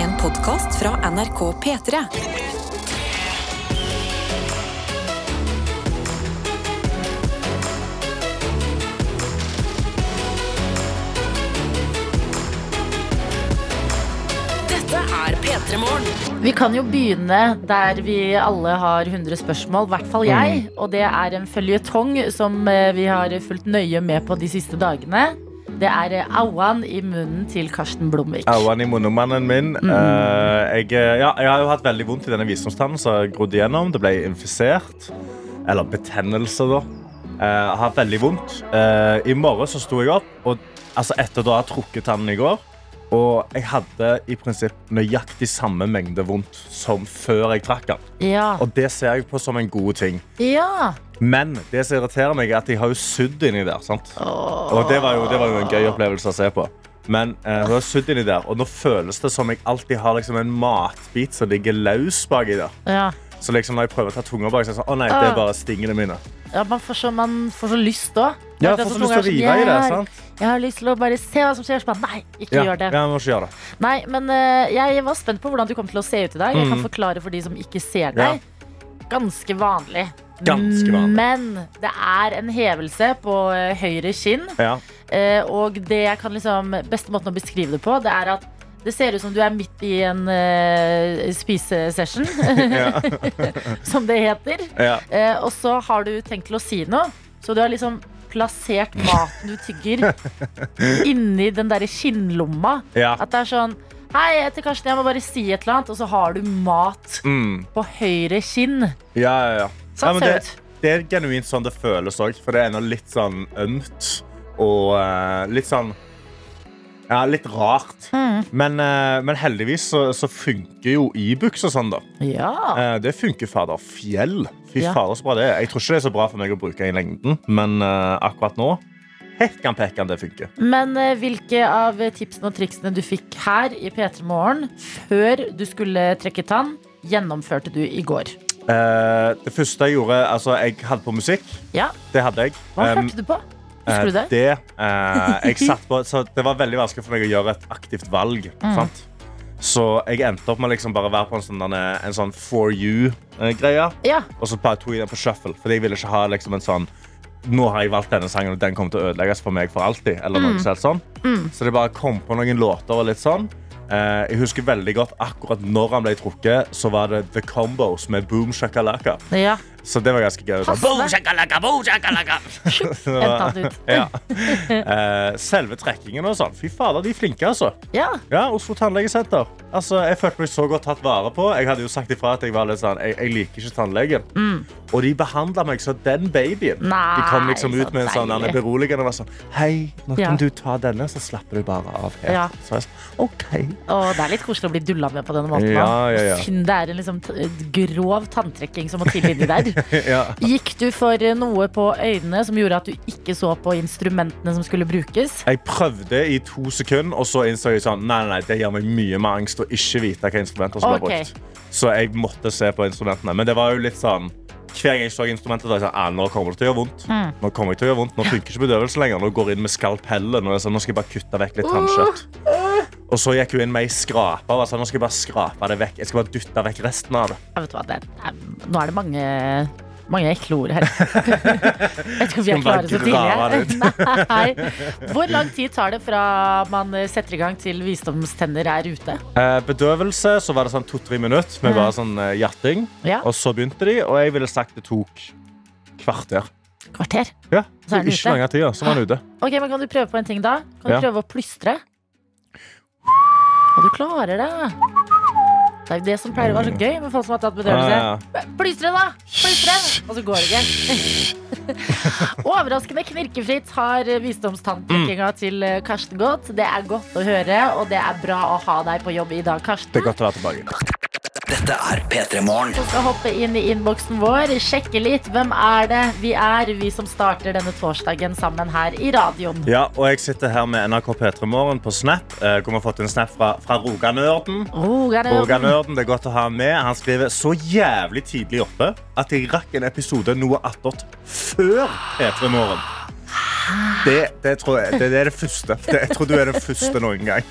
En podkast fra NRK P3. Dette er P3 Morgen. Vi kan jo begynne der vi alle har 100 spørsmål, i hvert fall jeg. Mm. Og det er en føljetong som eh, vi har fulgt nøye med på de siste dagene. Det er eh, auan i munnen til Karsten Blomvik. Auan i munnmannen min. Eh, jeg, ja, jeg har jo hatt veldig vondt i denne visdomstannen som har grodd igjennom. Det ble infisert. Eller betennelse, da. Uh, Jeg har veldig vondt. Uh, I morgen så sto jeg opp, og altså etter da jeg har trukket tannen i går. Og jeg hadde i prinsipp nøyaktig samme mengde vondt som før jeg trakk den. Ja. Og det ser jeg på som en god ting. ja. Men det som irriterer meg, er at de har jo sydd inni der. sant? Og det var, jo, det var jo en gøy opplevelse å se på. Men eh, hun har sydd inni der, og nå føles det som jeg alltid har liksom en matbit som ligger løs baki der. ja. Så liksom når jeg prøver å ta tunga bak, så er det sånn, å nei, det er bare stingene mine. ja man, får så, man får så lyst òg. Ja, sånn rive i det, sant? sånn, Jeg har lyst til å bare se hva som skjer. Så Nei, ikke Ja, gjør det. ja, jeg må ikke gjøre det. Nei, men uh, jeg var spent på hvordan du kom til å se ut i dag. Jeg kan Mm. forklare for de som ikke ser deg. Ganske vanlig. Ganske vanlig. Men det er en hevelse på eh, høyre kinn. Ja. eh, og det jeg kan liksom Beste måten å beskrive det på, det er at det ser ut som du er midt i en uh, spisesession, som det heter. Ja. Uh, og så har du tenkt til å si noe, så du har liksom plassert maten du tygger, inni den derre skinnlomma. Ja. At det er sånn Hei, jeg heter Karsten, jeg må bare si et eller annet. Og så har du mat Mm. på høyre kinn. Ja, ja, ja. Sånn ja, ser det ut. det er genuint sånn det føles òg, for det er noe litt sånn ømt og uh, litt sånn Ja, litt rart. Mm. Men, eh, men heldigvis så, så funker jo Ibux og sånn, da. Ja. Eh, det funker fader fjell. Fy Ja. fader, så bra det er. Jeg tror ikke det er så bra for meg å bruke i lengden, men uh, akkurat nå Hekkan pekkan, det funker. Men uh, hvilke av tipsene og triksene du fikk her i P3 Morgen før du skulle trekke tann, gjennomførte du i går? Eh, det første jeg gjorde Altså, jeg hadde på musikk. Ja, Det hadde jeg. hva Um, hørte du på? Husker du det? Eh, det, uh, på, så det var veldig vanskelig for meg å gjøre et aktivt valg. Mm. Så jeg endte opp med liksom bare å være på en sånn, en sånn for you-greie. Ja. Og så bare tok jeg den på shuffle, fordi jeg ville ikke ha liksom en sånn nå har jeg valgt denne sangen, og den kommer til å ødelegges for meg for alltid. Sånt sånn. Mm. Så det bare kom på noen låter og litt sånn. Eh, jeg husker veldig godt akkurat når han ble trukket, så var det The Combos med Boom Shakalaka. ja. Så det var ganske gøy. Ja. Eh, selve trekkingen og sånn. Fy fader, de er flinke, altså. Ja. Ja, Oslo tannlegesenter. Altså, jeg følte meg så godt tatt vare på. Jeg hadde jo sagt ifra at jeg var litt sånn, jeg, jeg liker ikke tannlegen. Og de behandla meg som den babyen. Mm. Nei, de kom liksom ut med en sånn deilig. beroligende og var sånn Hei, nå Ja. kan du ta denne, så slapper du bare av her. Ja. Så jeg sånn, OK. Og det er litt koselig å bli dulla med på denne måten. Ja, ja, ja. Synd det er en liksom t- grov tanntrekking som må til inni der. ja. Gikk du for noe på øynene som gjorde at du ikke så på instrumentene som skulle brukes? Jeg prøvde i to sekunder, og så innså jeg sånn Nei, nei, det gir meg mye mer angst å ikke vite hva instrumenter som okay. ble brukt. Så jeg måtte se på instrumentene. Men det var jo litt sånn hver gang jeg så instrumentet, da jeg sånn, ah, nå kommer det til å gjøre vondt. Mm. Nå kommer jeg til å gjøre vondt. Nå funker ikke bedøvelsen lenger. Nå går jeg inn med skalpellen. Og jeg sånn, nå skal jeg bare kutte vekk litt tannkjøtt. Og så gikk hun inn med ei skrape. Og sånn, nå skal jeg bare skrape det vekk. Jeg skal bare dytte vekk resten av det. Jeg vet hva, det er, nå er det mange, mange ekle ord her. Jeg vet ikke om vi er klare så tidlig. Nei. Hvor lang tid tar det fra man setter i gang til visdomstenner er ute? Eh, bedøvelse, så var det sånn to-tre minutter med bare sånn eh, hjerting. Ja, Og så begynte de, og jeg ville sagt det tok kvarter. Kvarter. Ja, Så er den ikke lang tid, så var den ute. Ok, men Kan du prøve på en ting, da? Kan du Ja. prøve å plystre? Og du klarer det. Det er jo det som pleier å være så gøy med folk som har tatt bedøvelse. Plystre, da! Plystre! Og så går det ikke. Overraskende knirkefritt har visdomstanntrekkinga til eh, Karsten gått. Det er godt å høre, og det er bra å ha deg på jobb i dag, Karsten. Det er godt å være tilbake. Dette er P3 Morgen. Vi skal hoppe inn i innboksen vår, sjekke litt. Hvem er det vi er, vi som starter denne torsdagen sammen her i radioen? Ja, og jeg sitter her med NRK P3 Morgen på Snap. Eh, hvor vi har fått en snap fra, fra Roganørden. Roganerden. Roganørden, det er godt å ha med. Han skriver så jævlig tidlig oppe at jeg rakk en episode noe attåt før P3 Morgen. Det, det, tror jeg, det, det er det første. Det, jeg tror du er den første noen gang.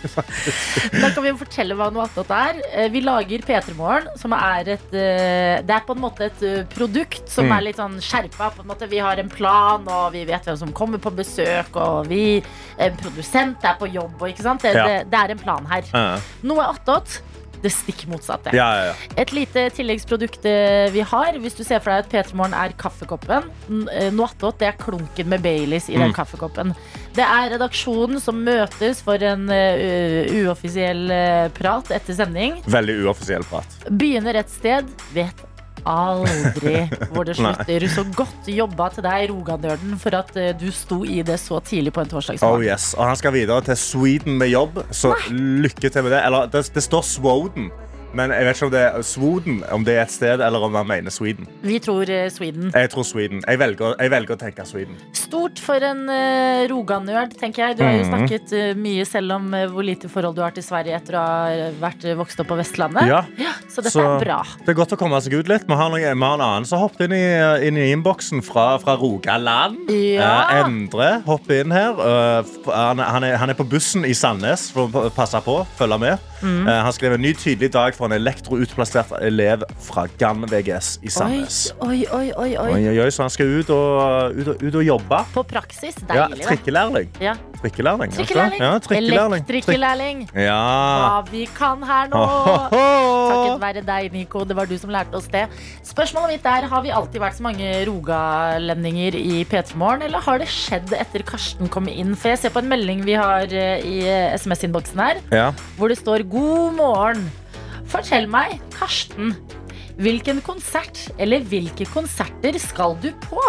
Da kan vi fortelle hva noe attåt er. Eh, Vi lager P3 Morgen, som er et eh, Det er på en måte et eh, produkt som Mm. er litt sånn skjerpa. Vi har en plan, og vi vet hvem som kommer på besøk, og vi En produsent er på jobb, og ikke sant. Det, Ja. det, det er en plan her. Ja, Noe attåt. Det stikk motsatte. ja, ja. Et lite tilleggsprodukt eh, vi har, hvis du ser for deg at P3 Morgen er kaffekoppen. Eh, Noe attåt, det er klunken med Baileys i den Mm. kaffekoppen. Det er redaksjonen som møtes for en eh, uoffisiell prat etter sending. Veldig uoffisiell prat. Begynner et sted, vet aldri hvor det slutter. Så godt jobba til deg, Roganørden, for at eh, du sto i det så tidlig på en Oh torsdagsmorgen. yes, Og han skal videre til Sweden med jobb, så lykke til med det. Eller det, det står Swoden, men jeg vet ikke om det er Swoden, om det er et sted, eller om han mener Sweden. Vi tror eh, Sweden. Jeg tror Sweden. Jeg velger, jeg velger å tenke Sweden. Stort for en uh, Roganerd, tenker jeg. Du har jo Mhm. snakket uh, mye selv om uh, hvor lite forhold du har til Sverige etter å ha eh, vært eh, vokst opp på Vestlandet. Ja, Så dette så- er bra. Det er godt å komme seg ut litt. Vi har, noe, vi har en annen som hoppet inn i, inn i innboksen fra, fra Rogaland. Ja. Uh, Endre hopper inn her. Eh, han, er- han, er, han er på bussen i Sandnes for å passe på, følge med. Mm. Eh, han skrev en ny tydelig dag for en elektroutplassert elev fra GAN VGS i Sandnes. oi, oi, oi, oi. Oi, så han skal ut og, ut og, ut og jobbe. På praksis. Deilig, Ja, trikkelærling. Ja. Trikkelærling. Trikkelærling. Ja, trikkelærling. Elektrikerlærling. Ja. Hva vi kan her nå. Takket være deg, Nico. Det var du som lærte oss det. Spørsmålet mitt er, Har vi alltid vært så mange rogalendinger i P3 Morgen, eller har det skjedd etter Karsten kom inn? For jeg ser på en melding vi har eh, i eh, SMS-innboksen her, Ja. hvor det står 'God morgen'. Fortell meg, Karsten, hvilken konsert eller hvilke konserter skal du på?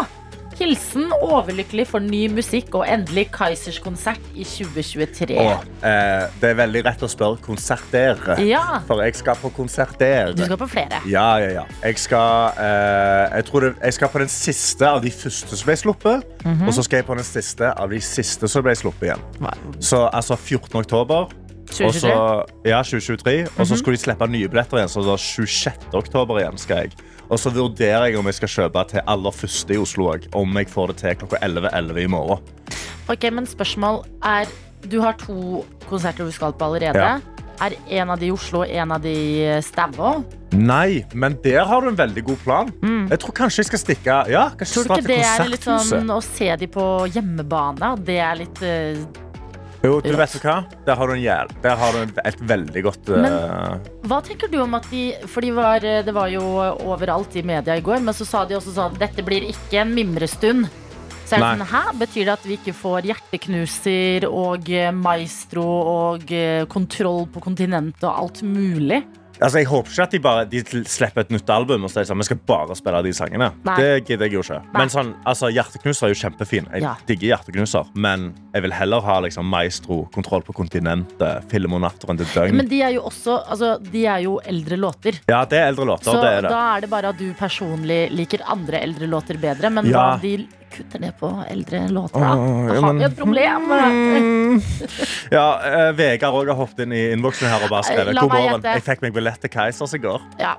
Hilsen overlykkelig for ny musikk og endelig Kaizers konsert i 2023. Åh, eh, det er veldig rett å spørre konserter. Ja, For jeg skal på konserter. du skal på flere. Ja, ja, ja. Jeg skal, eh, jeg, tror det, jeg skal på den siste av de første som ble sluppet. Mhm. Og så skal jeg på den siste av de siste som ble sluppet igjen. Hva- Så altså 14. oktober. Og 2023? så, ja, 2023. Og Mhm. så skulle de slippe nye billetter igjen. Så da 26. oktober igjen skal jeg. Og så vurderer jeg om jeg skal kjøpe til aller første i Oslo òg. Om jeg får det til klokka 11.11 i morgen. Ok, men spørsmål er Du har to konserter du skal på allerede. Ja. Er en av de i Oslo og en av de i Stavå? Nei, men der har du en veldig god plan. Jeg tror kanskje jeg skal stikke Ja, Mm. Tror du ikke det er litt sånn å se de på hjemmebane? Det er litt eh, Jo, du vet hva? Der har du, en jæl. Der har du et veldig godt Men Hva tenker du om at de For de var, det var jo overalt i media i går, men så sa de også sånn Dette blir ikke en mimrestund. Så er det sånn, Hæ? Betyr det at vi ikke får hjerteknuser og eh, maestro og eh, kontroll på kontinentet og alt mulig? Altså, Jeg håper ikke at de bare de slipper et nytt album og så er det sånn, vi skal bare spille de sangene. Nei. Det gidder jeg jo ikke. Nei. Men sånn, altså, Hjerteknuser er jo kjempefin. Jeg Ja. digger hjerteknuser. Men jeg vil heller ha liksom, Maestro, Kontroll på kontinentet, Film og Natteren til døgn. Men de er jo også altså, De er jo eldre låter. Ja, det er eldre låter. Så det er det. da er det bare at du personlig liker andre eldre låter bedre. Men Ja. da de kutter ned på eldre låter, da? Da har vi et problem. Mm. Ja, uh, Vegard òg har hoppet inn i innboksen her og bare skrevet God morgen. Jeg fikk meg billett til Keisers i går. Ja.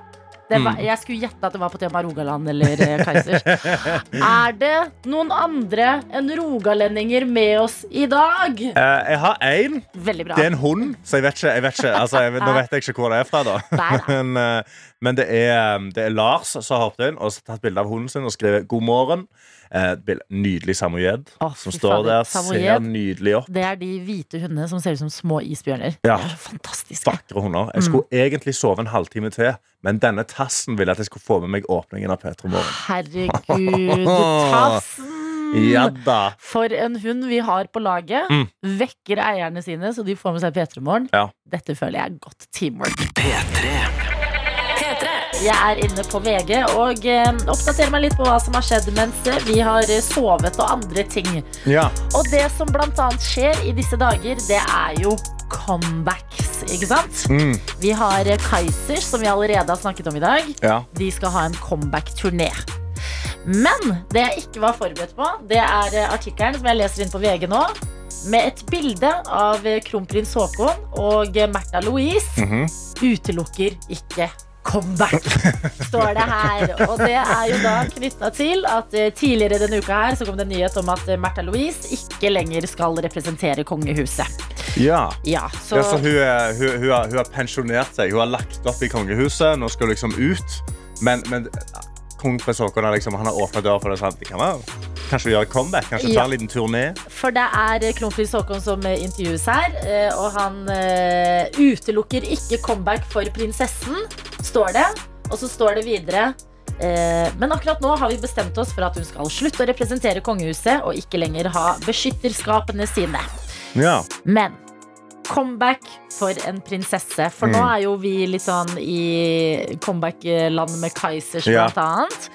Det var, Mm. jeg skulle gjette at det var på tema Rogaland eller eh, er det noen andre enn rogalendinger med oss i dag? Uh, jeg har én. Det er en hund, så jeg vet ikke, jeg vet ikke altså, jeg, Nå vet jeg ikke hvor det er fra, da. Nei. Men, uh, men det, er, det er Lars som har hoppet inn og tatt bilde av hunden sin og skrevet 'God morgen'. Eh, nydelig samoyed oh, som står der. samoyed. Ser nydelig opp. Det er de hvite hundene som ser ut som små isbjørner. Ja. Det er så fantastiske. Vakre hunder. Jeg Mm. skulle egentlig sove en halvtime til, men denne tassen ville at jeg skulle få med meg åpningen av P3 Morgen. Herregud, tassen! Ja da. For en hund vi har på laget. Mm. Vekker eierne sine, så de får med seg P3 Morgen. Ja. Dette føler jeg er godt teamwork. P3 P3. Jeg er inne på VG og eh, oppdaterer meg litt på hva som har skjedd mens eh, vi har eh, sovet og andre ting. Ja. Og det som annet skjer i disse dager, det er jo comebacks, ikke sant? Mm. Vi har Kaizers, som vi allerede har snakket om i dag. ja. De skal ha en comeback-turné. Men det jeg ikke var forberedt på, det er artikkelen som jeg leser inn på VG nå. Med et bilde av kronprins Haakon og Märtha Louise Mhm. utelukker ikke comeback, står det her. Og det er jo da knytta til at eh, tidligere denne uka her så kom det en nyhet om at eh, Märtha Louise ikke lenger skal representere kongehuset. Ja. Ja, så, Ja, så hun, er, hun, hun, har, hun har pensjonert seg. Hun har lagt opp i kongehuset. Nå skal hun liksom ut. Men, men kong prins såkorna. liksom, han har åpna døra for det. Sånn, kan være. Kanskje et comeback? Kanskje Ja. ta en liten turné? For det er eh, kronprins Haakon som eh, intervjues her, eh, og han utelukker ikke comeback for prinsessen, står det. Og så står det videre Men akkurat nå har vi bestemt oss for at hun skal slutte å representere kongehuset og ikke lenger ha beskytterskapene sine. Ja. Men comeback for en prinsesse. For nå Mm. er jo vi litt sånn i comeback-land med Kaizers, Ja. blant annet.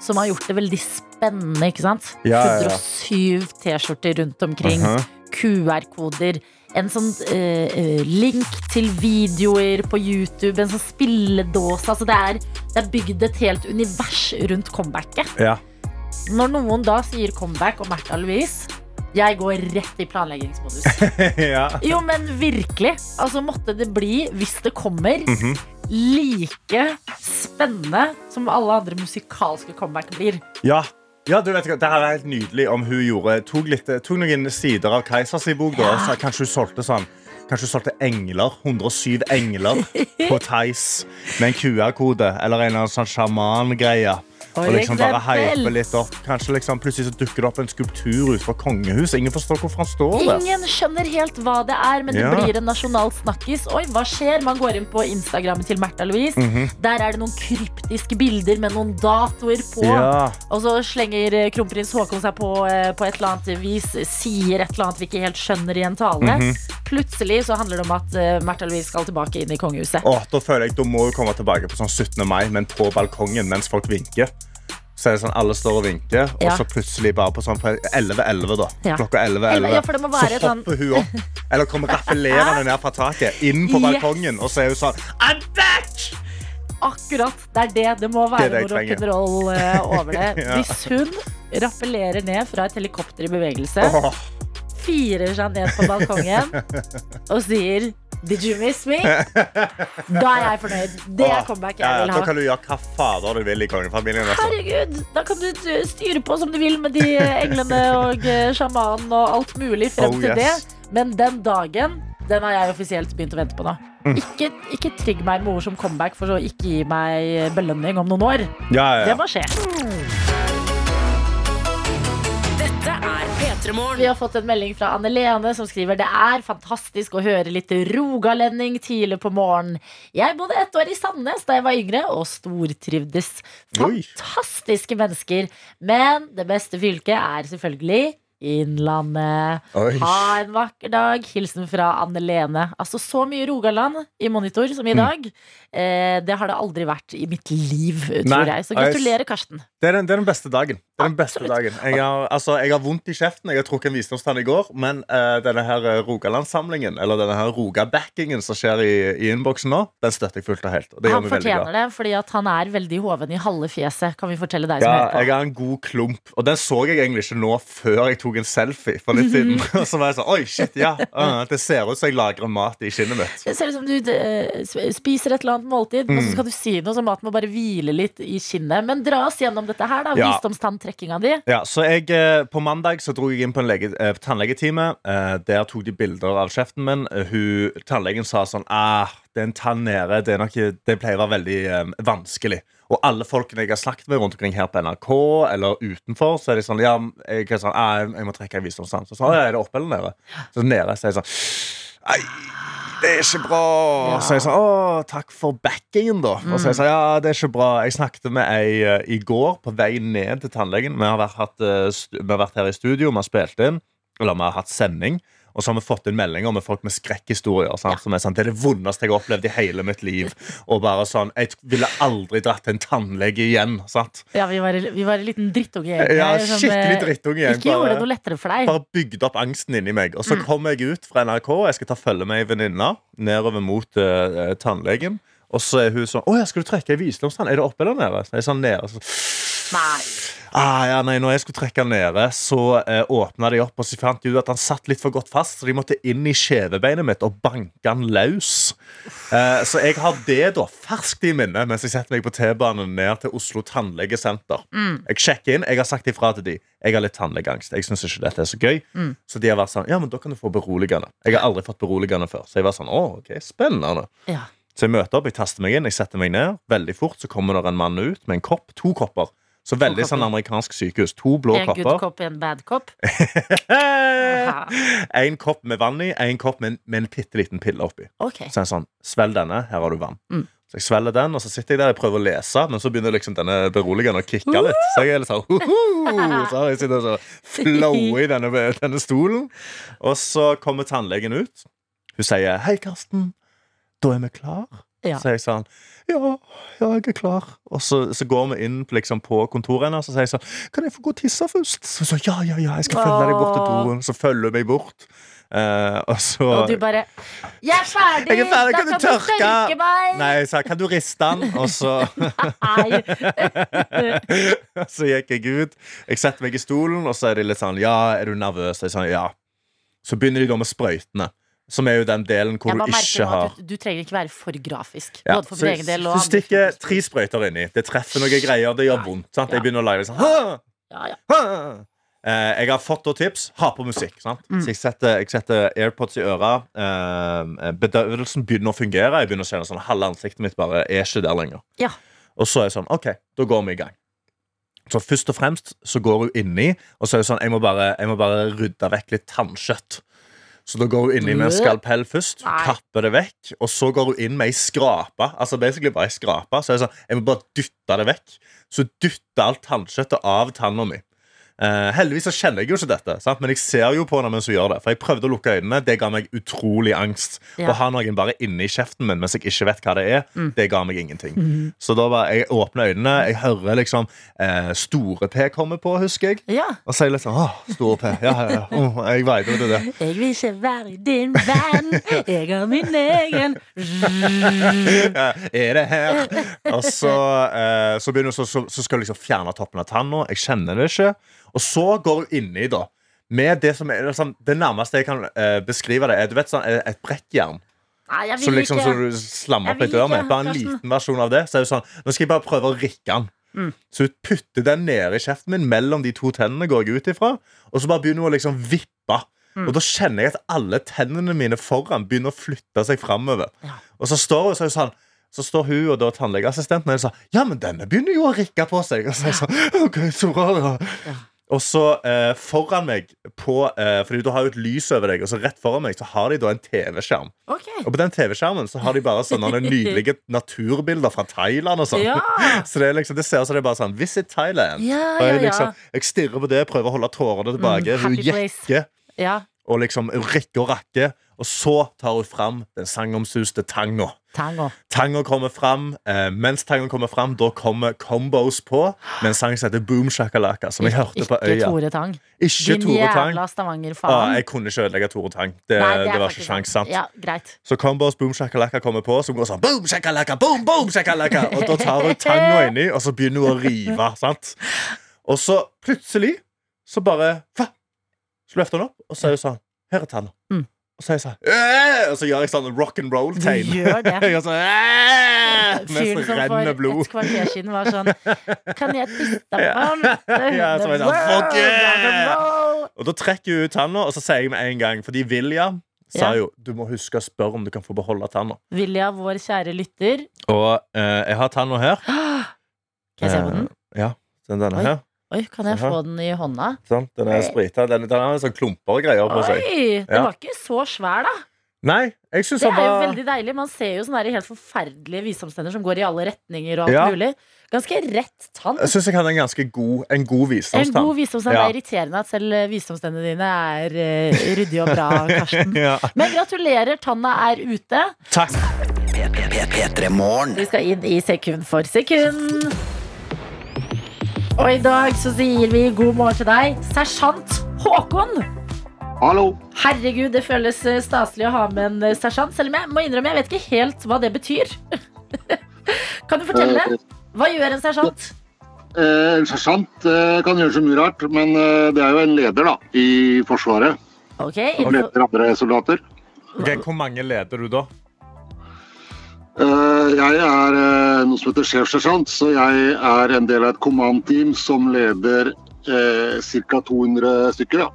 Som har gjort det veldig spennende, ikke sant? Ja, ja, ja. 107 T-skjorter rundt omkring. Mhm. QR-koder. En sånn eh, link til videoer på YouTube. En sånn spilledåse. Altså det, er, det er bygd et helt univers rundt comebacket. ja. Når noen da sier comeback og Märtha Louise, jeg går rett i planleggingsmodus. ja. Jo, men virkelig. Altså Måtte det bli, hvis det kommer, Mhm. like spennende som alle andre musikalske comeback blir. ja. Ja, du vet ikke, Det er helt nydelig om hun gjorde, tok, litt, tok noen sider av Keisers i bok. Da, Ja. så kanskje hun solgte sånn Kanskje hun solgte engler. 107 engler på Theis med en QR-kode. Eller en eller annen sånn sjaman-greie. Og liksom bare hype litt opp. Kanskje liksom plutselig så dukker det opp en skulptur utenfor kongehuset. Ingen forstår hvorfor han står der. Ingen skjønner helt hva det er, men det Ja. blir en nasjonal snakkis. Oi, hva skjer? Man går inn på Instagrammen til Märtha Louise. Mhm. Der er det noen kryptiske bilder med noen datoer på. Ja. Og så slenger eh, kronprins Haakon seg på eh, på et eller annet vis, sier et eller annet vi ikke helt skjønner i en tale. Mhm. Plutselig så handler det om at uh, Märtha Louise skal tilbake inn i kongehuset. Åh, da føler jeg Da må hun komme tilbake på sånn 17. mai, men på balkongen mens folk vinker. Så er det sånn Alle står og vinker, og Ja. så plutselig bare på sånn 11.11, da. Ja. Klokka 11.11. Ja, det så sånn- hopper hun opp, eller kommer rappellerende ned fra taket, inn på Yes. balkongen, og så er hun sånn I'm back! Akkurat, det er det. Det må være det jeg noe rock'n'roll eh, over det. Hvis hun rappellerer ned fra et helikopter i bevegelse, oh. firer seg ned på balkongen og sier Did you miss me? Da er jeg fornøyd. Det er comeback jeg vil vil Da ha. kan du gjøre hva fader du vil i kongefamilien. Altså. Herregud, da kan du eh, styre på som du vil med de eh, englene og eh, sjamanen og alt mulig frem Oh, til yes. det. Men den dagen, den har jeg offisielt begynt å vente på nå. Mm. Ikke, ikke trigg meg med ord som comeback, for så ikke gi meg belønning om noen år. Ja, ja, Det må skje. Vi har fått en melding fra Anne Lene som skriver det er fantastisk å høre litt rogalending tidlig på morgenen. Jeg bodde ett år i Sandnes da jeg var yngre, og stortrivdes. Oi. Fantastiske mennesker. Men det beste fylket er selvfølgelig Innlandet. Oi. Ha en vakker dag. Hilsen fra Anne Lene. Altså så mye Rogaland i monitor som i Mm. dag. Eh, det har det aldri vært i mitt liv, tror Nei, jeg. Så gratulerer, Karsten. Det er, den, det er den beste dagen. Det er den beste dagen. Jeg, har, altså, jeg har vondt i kjeften. Jeg har trukket en visdomstann i går. Men uh, denne her eh, Rogalandssamlingen, eller denne her Rogabackingen som skjer i, i innboksen nå, den støtter jeg fullt og helt. Og det Han fortjener det, fordi han er veldig hoven i halve fjeset, kan vi fortelle deg som Ja, på. jeg har en god klump, og den så jeg egentlig ikke nå før jeg tok en selfie for litt siden. Og så var jeg sånn, oi, shit, ja, Uh, Det ser ut som jeg lagrer mat i kinnet mitt. Det ser ut som du uh, spiser et eller annet måltid, Mm. og så skal du si noe, så maten må bare hvile litt i kinnet. Men dra oss gjennom dette her, da. Ja. Visdomstanntrekkinga di. Ja, så jeg, eh, På mandag så dro jeg inn på en eh, tannlegetime. Eh, der tok de bilder av kjeften min. Hun, tannlegen sa sånn ah, Det er en tann nede. Det, nok, det pleier å være veldig eh, vanskelig. Og alle folkene jeg har snakket med rundt omkring her på NRK eller utenfor, så er de sånn Ja, jeg, sånn, ah, jeg, må trekke en visdomstann. Så sa ja, er det oppe eller nede? Så nede så er jeg sånn Ei, det er ikke bra. Ja. Så jeg sa å, takk for backingen, da. Og så jeg sa ja, det er ikke bra. Jeg snakket med ei uh, i går på vei ned til tannlegen. Vi har vært, hatt, uh, vi har vært her i studio, vi har spilt inn, eller vi har hatt sending. Og så har vi fått inn meldinger med folk med skrekkhistorier. Sant? Som er sånn, det er det vondeste jeg har opplevd i hele mitt liv. Og bare sånn, Jeg ville aldri dratt til en tannlege igjen. Sant? Ja, vi var, vi var en liten drittunge. Ja, skikkelig eh, drittunge gjeng, Ikke gjorde det noe lettere for deg. bare bygde opp angsten inni meg. Og så Mm. kom jeg ut fra NRK. og Jeg skal ta følge med ei venninne nedover mot uh, tannlegen. Og så er hun sånn Å ja, skal du trekke ei visdomstann? Er det oppe eller nede? Så jeg er sånn nede. Så, Nei. Ah, ja, nei, når jeg skulle trekke han nede, så eh, åpna de opp, og så fant de ut at han satt litt for godt fast, så de måtte inn i kjevebeinet mitt og banke han løs. Eh, så jeg har det da ferskt i minne mens jeg setter meg på T-banen ned til Oslo tannlegesenter. Jeg sjekker inn, jeg har sagt ifra til de Jeg har litt tannlegeangst. Jeg syns ikke dette er så gøy. Så de har vært sånn Ja, men da kan du få beroligende. Jeg har aldri fått beroligende før. Så jeg var sånn Å, ok, spennende. Ja. Så jeg møter opp, jeg taster meg inn, jeg setter meg ned. Veldig fort så kommer det en mann ut med en kopp. To kopper. Så veldig sånn amerikansk sykehus. To blå En good cop, en bad cop. En kopp med vann i, en kopp med en, med en bitte liten pille oppi. Okay. Så det sånn, svelg denne, her har du vann. Mm. Så jeg svelger den, og så sitter jeg der og prøver å lese, men så begynner liksom denne beroligende å kicke litt. Så jeg er litt sånn «Hoho!» Så har jeg sitter og så flower i denne, denne stolen. Og så kommer tannlegen ut. Hun sier 'Hei, Karsten. Da er vi klar'. Ja. Så jeg sånn ja, ja, jeg er klar. Og så, så går vi inn liksom, på kontoret hennes og så sier jeg sånn Kan jeg få gå og tisse først? Så hun sa ja, ja, ja, jeg skal følge deg bort til doen. Så følger hun meg bort. Uh, og så Og du bare 'Jeg er ferdig! Jeg er ferdig, da kan du tørke?» meg!' Nei, jeg sa 'kan du riste den?' Og så, så gikk jeg ut. Jeg setter meg i stolen, og så er de litt sånn 'ja, er du nervøs?' Jeg sa ja. Så begynner de da med sprøytene. Som er jo den delen hvor du ikke har du, du trenger ikke være for grafisk. Ja, for så del Du stikker tre sprøyter inni. Det treffer noen greier. Det gjør vondt. Sant? Jeg begynner å lage sånn «Hå! Ja, ja. Eh, jeg har fått noen tips. Ha på musikk. Sant? Mm. Så jeg setter, jeg setter AirPods i øra. Eh, bedøvelsen begynner å fungere. Jeg begynner å kjenne sånn Halve ansiktet mitt bare er ikke der lenger. Ja. Og så er jeg sånn OK, da går vi i gang. Så først og fremst så går hun inni, og så er det sånn Jeg må bare, jeg må bare rydde vekk litt tannkjøtt. Så da går hun inn med en skalpell først, Nei. kapper det vekk, og så går hun inn med ei skrape. Altså basically bare ei skrape. Så jeg, sånn, jeg må bare dytte det vekk. Så dytter alt tannkjøttet av tanna mi. Eh, heldigvis så kjenner jeg jo ikke dette, sant? men jeg ser jo på henne mens hun gjør det. For jeg prøvde å lukke øynene. Det ga meg utrolig angst. Ja. Å ha noen bare inni kjeften min mens jeg ikke vet hva det er, Mm. det ga meg ingenting. Mhm. Så da var jeg åpner øynene, jeg hører liksom uh, Store P komme på, husker jeg. ja. Og sier litt sånn Åh, Store P. Ja, ja, ja. Oh, jeg veit det. det. Jeg vil ikke være din venn, jeg har min egen Ja, er det her? Og så, uh, så, begynner, hun- så, så, så skal du liksom fjerne toppen av tanna. Jeg kjenner det ikke. Og så går hun inni, da. Med det som er liksom, Det nærmeste jeg kan eh, beskrive det, er du vet, sånn, eh, et brekkjern. Nei, jeg Så vil liksom, ikke. så du slammer opp litt dør med. Bare en liten versjon av det. Så er det sånn, Nå skal jeg bare prøve å rikke den. Mm. Så hun putter den nede i kjeften min mellom de to tennene, går jeg ut ifra. Og så bare begynner hun å liksom vippe. Mm. Og da kjenner jeg at alle tennene mine foran begynner å flytte seg framover. Ja. Og så står hun så er sånn så står hun og da tannlegeassistenten og sa Ja, men denne begynner jo å rikke på seg. Og så er jeg sånn, ok, så bra da Ja. Og så eh, foran meg på, eh, Fordi du har jo et lys over deg, og så rett foran meg så har de da en TV-skjerm. Okay. Og på den TV-skjermen så har de bare sånne nydelige naturbilder fra Thailand og sånn. Ja. Så det, er liksom, det ser ut som det er bare sånn Visit Thailand. Ja, Og jeg, liksom, jeg stirrer på det, prøver å holde tårene tilbake. Mm, hun jekker ja. og liksom rekker og rakker. Og så tar hun fram den sangomsuste tanga. Tango. Tanga kommer fram. Eh, mens tanga kommer fram, da kommer Combos på med en sang som heter Boom Shakalaka, som jeg hørte på Ikke øya. Tore Tang. Ikke Din Tore Tang. jævla Ah, Stavanger-faen. jeg kunne ikke ødelegge Tore Tang. Det, Nei, det, det var ikke sjans, sant? Ja, greit. Så Combos Boom Shakalaka kommer på, som går sånn Boom Shakalaka, boom, boom Shakalaka Og da tar hun tanga inni, og så begynner hun å rive. Sant? Og så plutselig så bare fa, Så løfter hun opp, og så er hun sånn Her er tanna. Mm. Og så er jeg sånn «Øh!» Og så gjør jeg sånn rock and Du roll-tegn. gjør sånn «Øh!» Fyren som for blod. et kvarter siden var sånn Kan jeg tisse på Ja. Ja, så var jeg sånn, fuck yeah! rock and roll. Og da trekker hun ut tanna, og så sier jeg med en gang Fordi Vilja sa jo du må huske å spørre om du kan få beholde tanna. Vilja, vår kjære lytter. Og eh, jeg har tanna her. Kan jeg se på den? Eh, ja, den denne her. Oi, kan jeg få den i hånda? Sånn, den er sprita. Den, den har sånn klumper og greier på seg. Oi, den Ja. var ikke så svær, da. Nei, jeg syns Det han er jo var veldig deilig. Man ser jo sånne der helt forferdelige visdomstenner som går i alle retninger og alt Ja. mulig. Ganske rett tann. Jeg syns jeg hadde en ganske god, en god En visdomstann. god visdomstenn. Ja. Det er irriterende at selv eh, visdomstennene dine er uh, ryddige og bra, Karsten. Ja. Men gratulerer, tanna er ute. Takk. P3 Morgen. Vi skal inn i sekund for sekund. Og i dag så sier vi god morgen til deg, sersjant Håkon. Hallo. Herregud, det føles eh, staselig å ha med en eh, sersjant, selv om jeg må innrømme jeg vet ikke helt hva det betyr. kan du fortelle? Eh, Hva gjør en sersjant? eh, en sersjant eh, kan gjøre så mye rart, men eh, det er jo en leder da, i Forsvaret. Ok, Og leder andre soldater. Ok, Hvor mange leder du da? Eh, jeg er eh, noe som heter sjefssersjant, så jeg er en del av et command-team som leder eh, ca. 200 stykker. ja.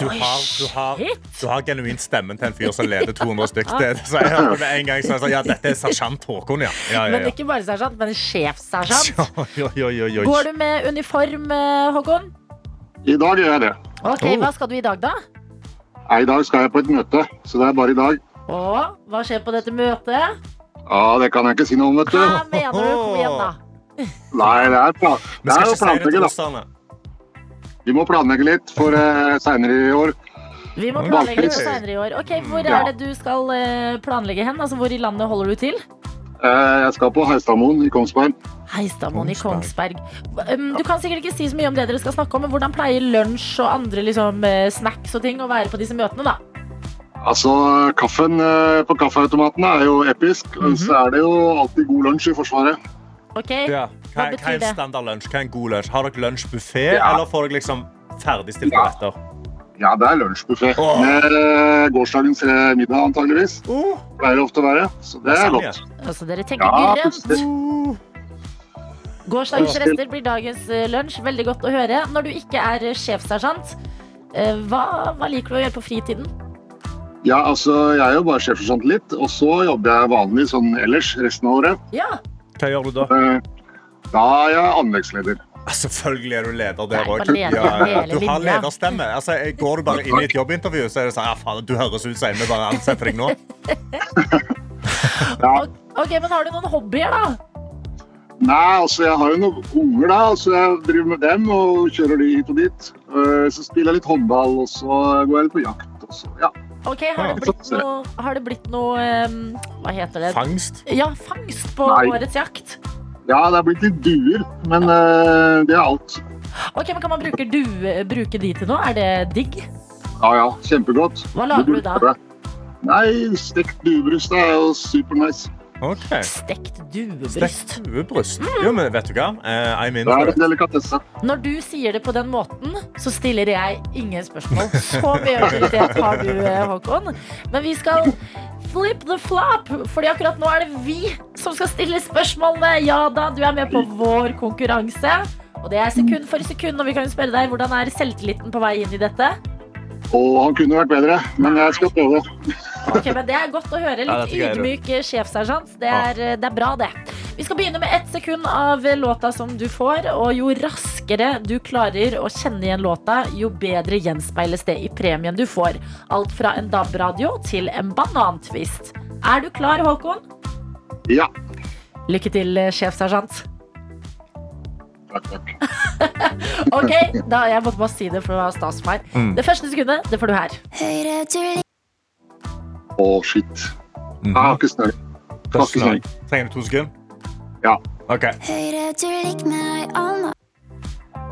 Du har, du, har, du har genuint stemmen til en fyr som leder 200 stykker. Så jeg hørte med en gang så jeg sa, ja, dette er sersjant Håkon, ja. ja, Men ja, Men ikke bare sersjant, men sjefssersjant. Går du med uniform, eh, Håkon? I dag gjør jeg det. Ok, Oh. Hva skal du i dag, da? I dag skal jeg på et møte, så det er bare i dag. Og hva skjer på dette møtet? Ja, Det kan jeg ikke si noe om, vet du. Hva mener du? Kom igjen, da. Nei, det er, pla Vi det skal er til planlegge, da. Vi må planlegge litt for uh, seinere i år. Vi må planlegge litt senere i år. Ok, Hvor Ja. er det du skal eh, planlegge hen? Altså, Hvor i landet holder du til? Eh, jeg skal på Heistadmoen i Kongsberg. Heistadmoen i Kongsberg. Um, Du kan sikkert ikke si så mye om det dere skal snakke om, men hvordan pleier lunsj og andre liksom, eh, snacks og ting å være på disse møtene, da? Altså, Kaffen eh, på kaffeautomatene er jo episk. Mm Og så er det jo alltid god lunsj i Forsvaret. Ok, Ja. Hva Hva, betyr hva er en standard lunsj? Hva er en god lunsj? Har dere lunsjbuffé, Ja. eller får dere liksom ferdigstilte Ja. retter? Ja, det er lunsjbuffé. Oh. Med eh, gårsdagens middag, antageligvis. Oh. Pleier det ofte å være. Så det er godt. altså dere tenker Ja, grønt. Gårsdagens rester blir dagens eh, lunsj. Veldig godt å høre. Når du ikke er sjefssersjant, eh, hva, hva liker du å gjøre på fritiden? Ja, altså, jeg er jo bare sjefsersjant litt, og så jobber jeg vanlig sånn ellers resten av året. Ja, Hva gjør du da? Eh, Da er jeg anleggsleder. Selvfølgelig er du leder der òg. hele Du har lederstemme. Altså, går du bare inn i et jobbintervju, så er det sånn ja, faen, du høres ut som en vi bare ansetter deg nå. Ja. ok, men har du noen hobbyer, da? Nei, altså, jeg har jo noen unger, da, så jeg driver med dem og kjører de hit og dit. Eh, Så spiller jeg litt håndball, og så går jeg litt på jakt. Og så, ja. Ok, Har det blitt noe, har det blitt noe um, Hva heter det? Fangst. Ja, fangst på Nei. årets jakt. ja, det er blitt litt duer, men uh, det er alt. Ok, men Kan man bruke, du, bruke de til noe? Er det digg? Ja, ja, kjempegodt. Hva lager du da? Nei, stekt duebryst er jo supernice. OK. Stekt duebryst. Stekt duebryst. Jo, men vet du hva? Uh, I'm in Det for it. Når du sier det på den måten, så stiller jeg ingen spørsmål. Så mye autoritet har du, eh, Håkon. Men vi skal flip the flop, Fordi akkurat nå er det vi som skal stille spørsmålene. Ja da, du er med på vår konkurranse. Og det er sekund for sekund. Og vi kan spørre deg, hvordan er selvtilliten på vei inn i dette? Og han kunne vært bedre, men jeg skal prøve. Ok, men Det er godt å høre. Litt ja, ydmyk sjefsersjant. Det, er, eh, det er bra, det. Vi skal begynne med ett sekund av låta som du får. Og jo raskere du klarer å kjenne igjen låta, jo bedre gjenspeiles det i premien du får. Alt fra en DAB-radio til en banantvist. Er du klar, Håkon? Ja. Lykke til, sjefsersjant. Takk, takk. Ok, da, Jeg måtte bare si det, for det var stas for meg. Mm. Det første sekundet det får du her. Å, shit. Jeg har ikke snøring. Er. Trenger du to sekunder? Ja. OK.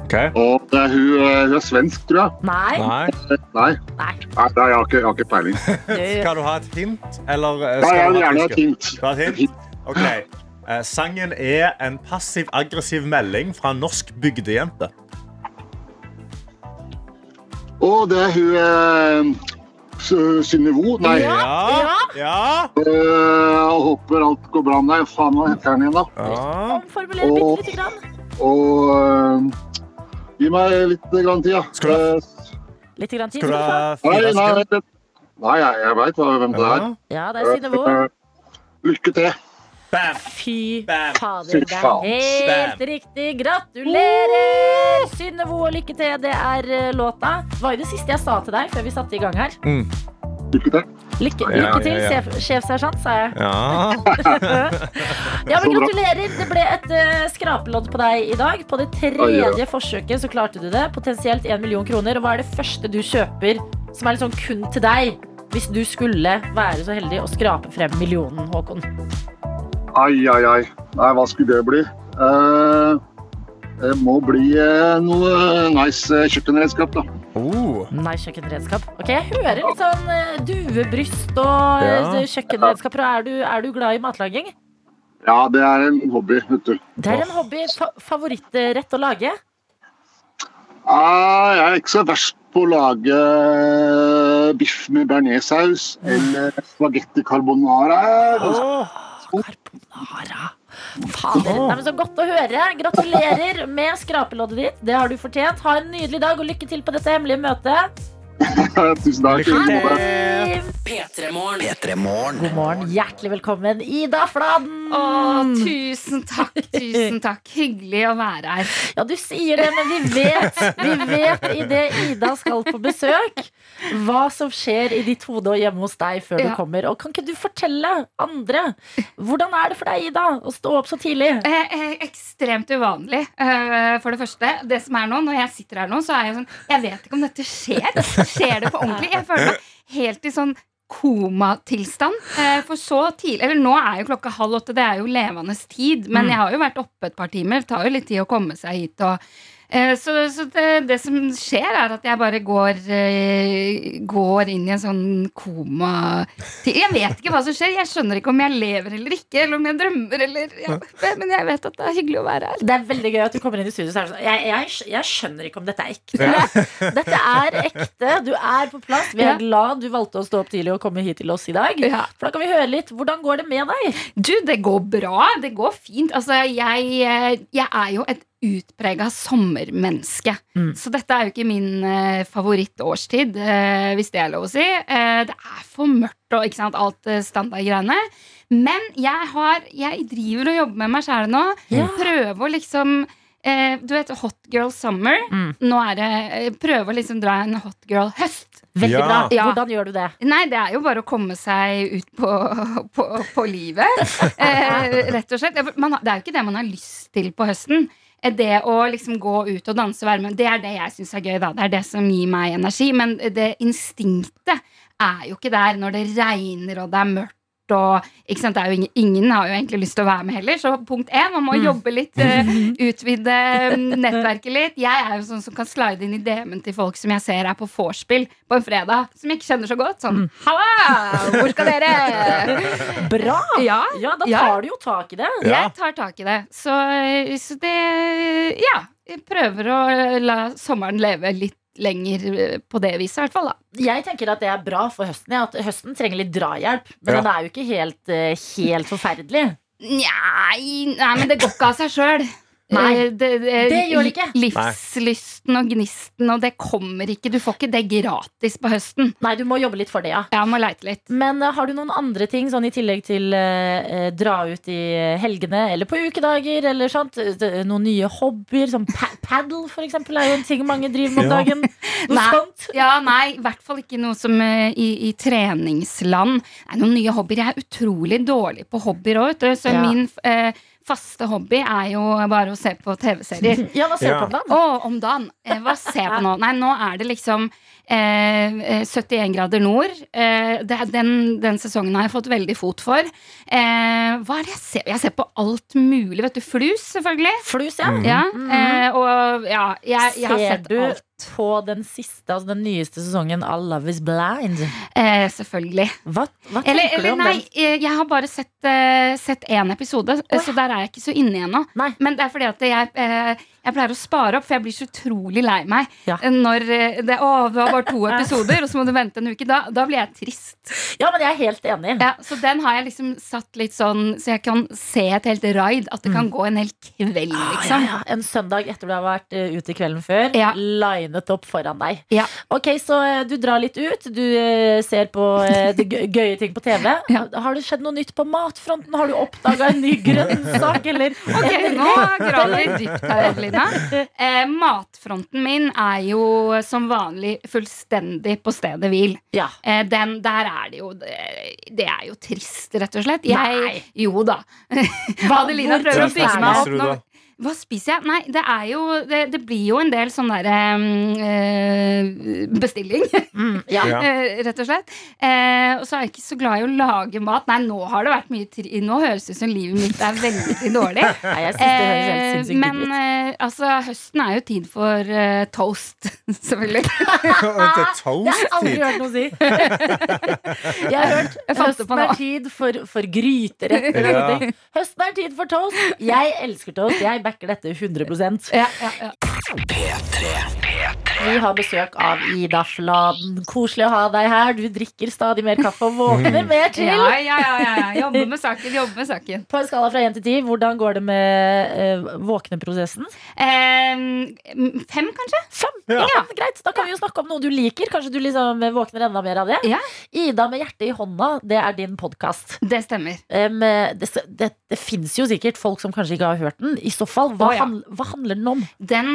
okay. Og det er hun, eh, hun er svensk, tror jeg. Nei. Nei. Nei, Nei. Nei det- jeg har ikke, jeg har ikke peiling. Skal du ha et hint, eller skal Ja, jeg vil gjerne ha et hint. Ha et hint? OK. Eh, sangen er en passiv-aggressiv melding fra en norsk bygdejente. Og det er hun eh, Sy- Synnøve Nei, Ja. Ja. ja. eh, jeg håper alt går bra med deg. Faen, hva heter han igjen, da? ja. omformulere bitte lite grann. Og uh, gi meg litt grann tid, ja. Skal du- Eh, Litt grann tid Skal du Nei, fire nei, nei jeg, veit hvem det er. Ja. Ja, det er Synnøve. Eh, Lykke til. Bam. Fy Bam. fader, det er helt Bam. riktig. Gratulerer! Synnøve og lykke til. Det er eh, låta. Det var jo det siste jeg sa til deg før vi satte i gang her. Lykke til. Lykke, lykke til, ja, ja. sjef- sjefsersjant, sa jeg. Ja. Ja, men Gratulerer. Det ble et uh, skrapelodd på deg i dag. På det tredje forsøket så klarte du det. Potensielt 1 million kroner. Og hva er det første du kjøper som er sånn kun til deg? Hvis du skulle være så heldig å skrape frem millionen, Håkon. Ai, ai, ai. Nei, hva skulle det bli? Eh, det må bli eh, noe nice eh, kjøkkenredskap, da. Oh. Nice kjøkkenredskap. Ok, Jeg hører litt sånn duebryst og Ja. kjøkkenredskaper. Er du, er du glad i matlaging? Ja, det er en hobby, vet du. Det er en hobby. Fa Favorittrett å lage? Ah, jeg er ikke så verst på å lage biff med bearnéssaus eller spagetti carbonara. Carbonara. Fader. Det er så godt å høre. Gratulerer med skrapeloddet ditt. Det har du fortjent. Ha en nydelig dag, og lykke til på dette hemmelige møtet. Tusen takk. Petremorne. til. P3morgen. God morgen. Hjertelig velkommen, Ida Fladen. Å, tusen takk, tusen takk. Hyggelig å være her. Ja, du sier det, men vi vet Vi vet idet Ida skal på besøk, hva som skjer i ditt hode og hjemme hos deg før du kommer. Og kan ikke du fortelle andre hvordan er det for deg, Ida, å stå opp så tidlig? Eh, eh, ekstremt uvanlig, eh, for det første. Det som er nå, Når jeg sitter her nå, så er jeg sånn Jeg vet ikke om dette skjer. Skjer det på ordentlig? Jeg føler meg helt i sånn komatilstand. Eh, for så tidlig Eller nå er jo klokka halv åtte, det er jo levende tid. Men jeg har jo vært oppe et par timer. Det tar jo litt tid å komme seg hit. og så så det, det som skjer, er at jeg bare går, eh, går inn i en sånn koma Jeg vet ikke hva som skjer. Jeg skjønner ikke om jeg lever eller ikke, eller om jeg drømmer eller ja. Men jeg vet at det er hyggelig å være her. Det er veldig gøy at du kommer inn i studio. Sånn, jeg, jeg, jeg skjønner ikke om dette er ekte. Dette er ekte. Du er på plass. Vi er Ja. glad du valgte å stå opp tidlig og komme hit til oss i dag. Ja. For da kan vi høre litt. Hvordan går det med deg? Du, det går bra. Det går fint. Altså, jeg, eh, jeg er jo et utprega sommermenneske. Mm. Så dette er jo ikke min eh, favorittårstid, eh, hvis det er lov å si. Eh, det er for mørkt og ikke sant, alt eh, standardgreiene. Men jeg, har, jeg driver og jobber med meg sjæl nå. Ja. Prøver å liksom eh, Du vet Hot Girl Summer. Mm. Nå er det Prøver Prøve å liksom dra en Hot Girl Høst. Veldig Ja. bra. Ja. Hvordan gjør du det? Nei, det er jo bare å komme seg ut på, på, på livet. Eh, rett og slett. Man, det er jo ikke det man har lyst til på høsten. Eh, Det å liksom gå ut og danse og være med, det er det jeg syns er gøy. da Det er det som gir meg energi. Men det instinktet er jo ikke der når det regner og det er mørkt. Og, ikke sant? Det er jo ingen, ingen har jo egentlig lyst til å være med heller. Så punkt én, man må jobbe litt. uh, utvide mm, nettverket litt. Jeg er jo sånn som kan slide inn i DM-en til folk som jeg ser er på vorspiel på en fredag. Som jeg ikke kjenner så godt. Sånn Halla! Hvor skal dere? Bra! Ja, Ja, da Ja. tar du jo tak i det. Ja. jeg tar tak i det. Så, så det Ja. Jeg prøver å la sommeren leve litt lenger eh, på det viset, i hvert fall. da Jeg tenker at det er bra for høsten. Ja, at høsten trenger litt drahjelp. Men Ja. den er jo ikke helt, eh, helt forferdelig. Nei, nei, men det går ikke av seg sjøl. Nei, det, det gjør det ikke. Livslysten og gnisten, og det kommer ikke. Du får ikke det gratis på høsten. Nei, du må jobbe litt for det, ja. ja må leite litt. Men uh, har du noen andre ting, sånn i tillegg til eh, eh, dra ut i helgene eller på ukedager, eller sånt? Eh, Noen nye hobbyer, som pa paddle for eksempel, er jo en ting mange driver med om Ja. dagen. Noe Nei. sånt? Ja, nei, i hvert fall ikke noe som uh, i, i treningsland. Nei, noen nye hobbyer. Jeg er utrolig dårlig på hobbyer òg, vet du. Så Ja. min eh, faste hobby er jo bare å se på TV-serier. Ja, hva ser du Ja. på om dagen? Å, om dagen. Eh, hva ser jeg på nå? Nei, nå er det liksom eh, eh, 71 grader nord. Eh, det, er- den, den sesongen har jeg fått veldig fot for. Eh, hva er det jeg ser? Jeg ser på alt mulig. Vet du, Flus, selvfølgelig. Flus, ja. Ja, eh, og ja, jeg, jeg har sett alt. På den siste, altså den nyeste sesongen av Love is Blind? Eh, selvfølgelig. Hva, hva tenker Eller, du om nei, den? eh, jeg har bare sett, eh, sett én episode, oh, så der er jeg ikke så inne ennå. Men det er fordi at jeg, eh, jeg pleier å spare opp, for jeg blir så utrolig lei meg Ja. når det, å, det var bare to episoder, og så må du vente en uke. Da, da blir jeg trist. Ja, men jeg er helt enig. Ja, så den har jeg liksom satt litt sånn, så jeg kan se et helt raid. At det kan gå en hel kveld, Ah, ja, liksom. ja. En søndag etter du har vært ute kvelden før, Ja. Linet opp foran deg. Ja. Ok, Så eh, du drar litt ut, du eh, ser på eh, det gøye ting på TV. Ja. Har det skjedd noe nytt på matfronten? Har du oppdaga en ny grønnsak, eller? Ok, nå graver vi dypt her, Adelina. Eh, matfronten min er jo som vanlig fullstendig på stedet hvil. Ja. Eh, den, der er det jo det, er jo trist, rett og slett. Jeg, Nei. Jo da. Hva- Adelina prøver å fikse meg opp nå. Hva spiser jeg? Nei, det er jo Det, det blir jo en del sånn derre øh, bestilling, Mm, ja. Ja. eh, rett og slett. Eh, og så er jeg ikke så glad i å lage mat. Nei, nå har det vært mye tri Nå høres det ut som livet mitt er veldig dårlig. Nei, jeg synes det høres helt Eh, sinnssykt men ut. eh, altså, høsten er jo tid for uh, toast, selvfølgelig. Det er toast-tid? jeg har aldri hørt noe si. Jeg har hørt Jeg høsten er tid for, for gryteretter. Ja. Høsten er tid for toast. Jeg elsker toast. Jeg backer dette 100 Ja, ja, ja. Vi har besøk av Ida Fladen. Koselig å ha deg her. Du drikker stadig mer kaffe og våkner mer til. Ja, ja, ja, ja. Jobber med saken. Jobber med saken. På en skala fra 1 til 10, hvordan går det med uh, våkneprosessen? Eh, fem, kanskje? Fem. Ja. Ja. greit. Da kan vi jo snakke om noe du liker. Kanskje du liksom våkner enda mer av det. Ja. Ida med hjertet i hånda, det er din podkast. Det stemmer. Um, det det, det fins jo sikkert folk som kanskje ikke har hørt den. I så fall, hva, oh, ja. handl- hva handler den om? Den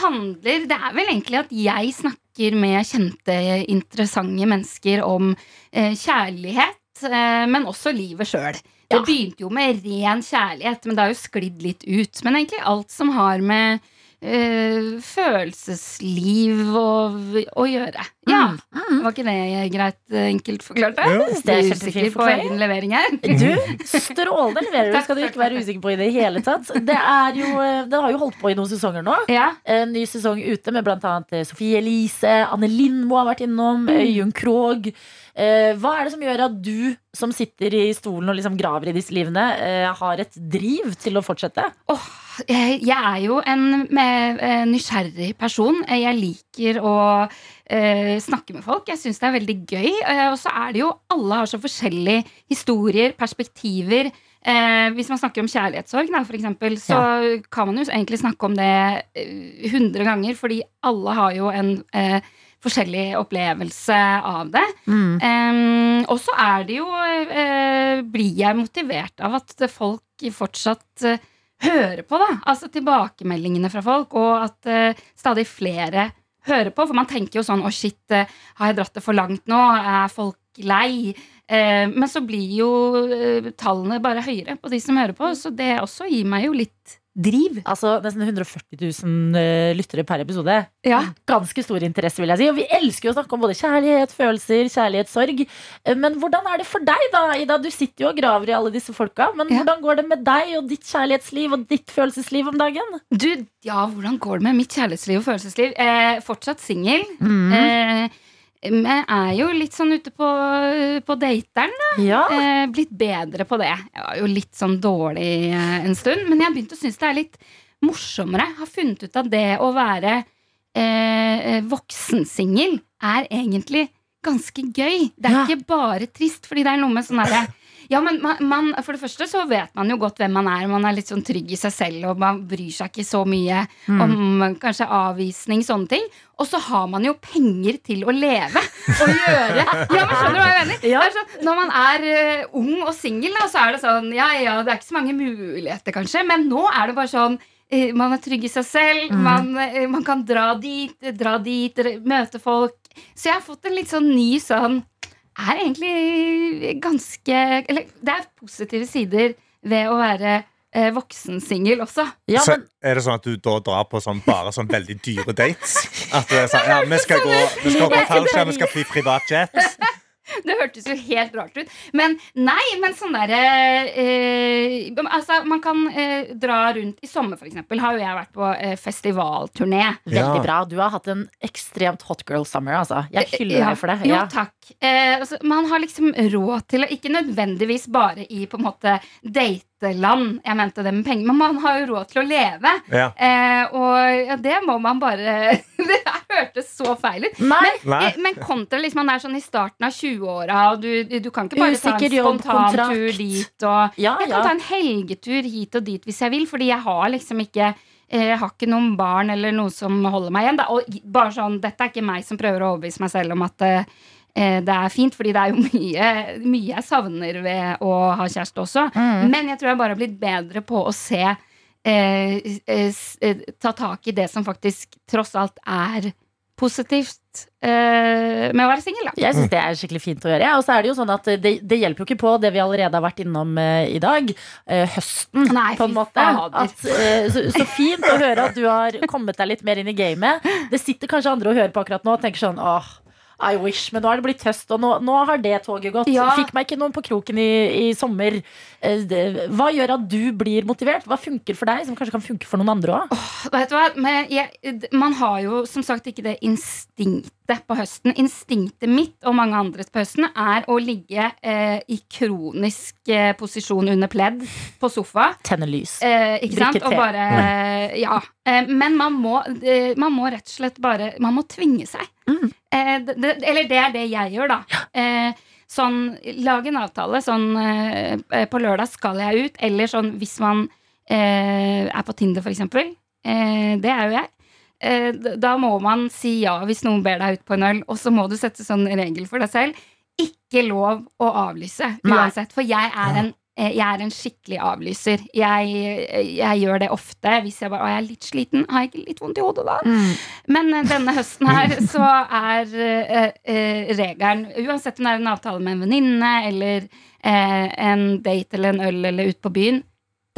handler Det er vel egentlig at jeg snakker med kjente, interessante mennesker om eh, kjærlighet, eh, men også livet sjøl. Det begynte jo med ren kjærlighet, men det har jo sklidd litt ut. Men egentlig alt som har med eh, følelsesliv å, å gjøre. Ja. Mm. Var ikke det greit eh, enkelt forklart? da? Det er usikker på egen levering her? Du, strålende leverer du. Skal du ikke være usikker på i det hele tatt. Det, er jo, eh, det har jo holdt på i noen sesonger nå. Ja. En ny sesong ute med annet eh, Sofie Elise, Anne Lindmo har vært innom, Øyunn Krogh. Eh, hva er det som gjør at du som sitter i stolen og liksom graver i disse livene, eh, har et driv til å fortsette? Oh, jeg, er jo en med, eh, nysgjerrig person. Jeg liker å eh, snakke med folk. Jeg syns det er veldig gøy. Og så er det jo Alle har så forskjellige historier, perspektiver. Eh, hvis man snakker om kjærlighetssorg, da, for eksempel, så kan man jo egentlig snakke om det eh, ganger, fordi alle har jo en eh, forskjellig opplevelse av det. Um, og så er det jo eh, Blir jeg motivert av at folk fortsatt eh, hører på, da. Altså tilbakemeldingene fra folk, og at eh, stadig flere hører på. For man tenker jo sånn Å, shit, eh, har jeg dratt det for langt nå? Er folk lei? Men så blir jo tallene bare høyere på de som hører på, så det også gir meg jo litt driv. Altså nesten 140 000 eh, lyttere per episode. Ja. Ganske stor interesse, vil jeg si. Og vi elsker å snakke om både kjærlighet, følelser, kjærlighet, sorg. Eh, Men hvordan er det for deg, da, Ida? Du sitter jo og graver i alle disse folka. Men Ja. hvordan går det med deg og ditt kjærlighetsliv og ditt følelsesliv om dagen? Du, ja, hvordan går det med mitt kjærlighetsliv og følelsesliv? Eh, fortsatt singel. Mm. Eh, jeg er jo litt sånn ute på, på dateren. Ja. Eh, blitt bedre på det. Jeg var jo litt sånn dårlig eh, en stund, men jeg har begynt å synes det er litt morsommere. Har funnet ut at det å være eh, voksensingel er egentlig ganske gøy. Det er Ja. ikke bare trist, fordi det er noe med sånn herre ja, men man, man, For det første så vet man jo godt hvem man er. Man er litt sånn trygg i seg selv, og man bryr seg ikke så mye Mm. om kanskje avvisning, sånne ting. Og så har man jo penger til å leve og gjøre. Ja, men Skjønner du hva jeg mener? Ja. Sånn, når man er uh, ung og singel, så er det sånn Ja, ja, det er ikke så mange muligheter, kanskje, men nå er det bare sånn uh, man er trygg i seg selv, Mm. man, uh, man kan dra dit, dra dit, møte folk. Så jeg har fått en litt sånn ny sånn Er egentlig ganske Eller det er positive sider ved å være eh, voksensingel også. Ja, Så er det sånn at du da drar på sånn, bare sånn veldig dyre dates? At du er sånn, ja, vi skal gå vi skal hoppe fallskjerm, vi skal fly privatjet. Det hørtes jo helt rart ut. Men nei, men sånn derre eh, Altså, man kan eh, dra rundt I sommer, for eksempel, har jo jeg vært på eh, festivalturné. veldig bra. Du har hatt en ekstremt hot girl summer, altså. Jeg hyller Ja. deg for det. Jo, takk. Eh, altså, man har liksom råd til å Ikke nødvendigvis bare i på en måte dateland, jeg mente det med penger, men man har jo råd til å leve. Ja. Eh, og ja, det må man bare Det hørtes så feil ut. Nei, Nei. Eh, Men kontra liksom man er sånn i starten av 20-åra, og du, du kan ikke bare Usikker ta en spontantur spontan tur dit. Og ja, jeg ja. kan ta en helgetur hit og dit hvis jeg vil, fordi jeg har liksom ikke eh, jeg har ikke noen barn eller noe som holder meg igjen. Da. Og bare sånn, Dette er ikke meg som prøver å overbevise meg selv om at eh, eh, det er fint, fordi det er jo mye, mye jeg savner ved å ha kjæreste også. Mm. Men jeg tror jeg bare har blitt bedre på å se eh, eh, eh, Ta tak i det som faktisk tross alt er positivt eh, med å være singel. Jeg syns det er skikkelig fint å gjøre. ja. Og så er det jo sånn at det, det hjelper jo ikke på det vi allerede har vært innom eh, i dag. Eh, høsten, Nei, på en måte. At, eh, så, så fint å høre at du har kommet deg litt mer inn i gamet. Det sitter kanskje andre og hører på akkurat nå og tenker sånn åh. I wish, men nå har det blitt høst, og nå, nå har det toget gått. Ja. Fikk meg ikke noen på kroken i, i sommer. Eh, Hva gjør at du blir motivert? Hva funker for deg, som kanskje kan funke for noen andre òg? Hva? Man har jo som sagt ikke det instinktet på høsten. Instinktet mitt og mange andres på høsten er å ligge eh, i kronisk eh, posisjon under pledd på sofa. Tenne lys. Eh, ikke Drikke sant? Og te. bare Ja. Eh, men man må, eh, man må rett og slett bare Man må tvinge seg. Mm. Eh, det, eller det er det jeg gjør, da. Eh, sånn, lag en avtale. Sånn eh, på lørdag skal jeg ut. Eller sånn hvis man eh, er på Tinder, eksempel. Eh, det er jo jeg. Eh, da må man si ja hvis noen ber deg ut på en øl, og så må du sette sånn regel for deg selv. Ikke lov å avlyse uansett. For jeg er en eh, jeg er en skikkelig avlyser. Jeg, jeg gjør det ofte hvis jeg bare Å, jeg er litt sliten. Har jeg ikke litt vondt i hodet da? Mm. Men eh, denne høsten her så er eh, eh, regelen Uansett om det er en avtale med en venninne eller eh, en date eller en øl eller ut på byen,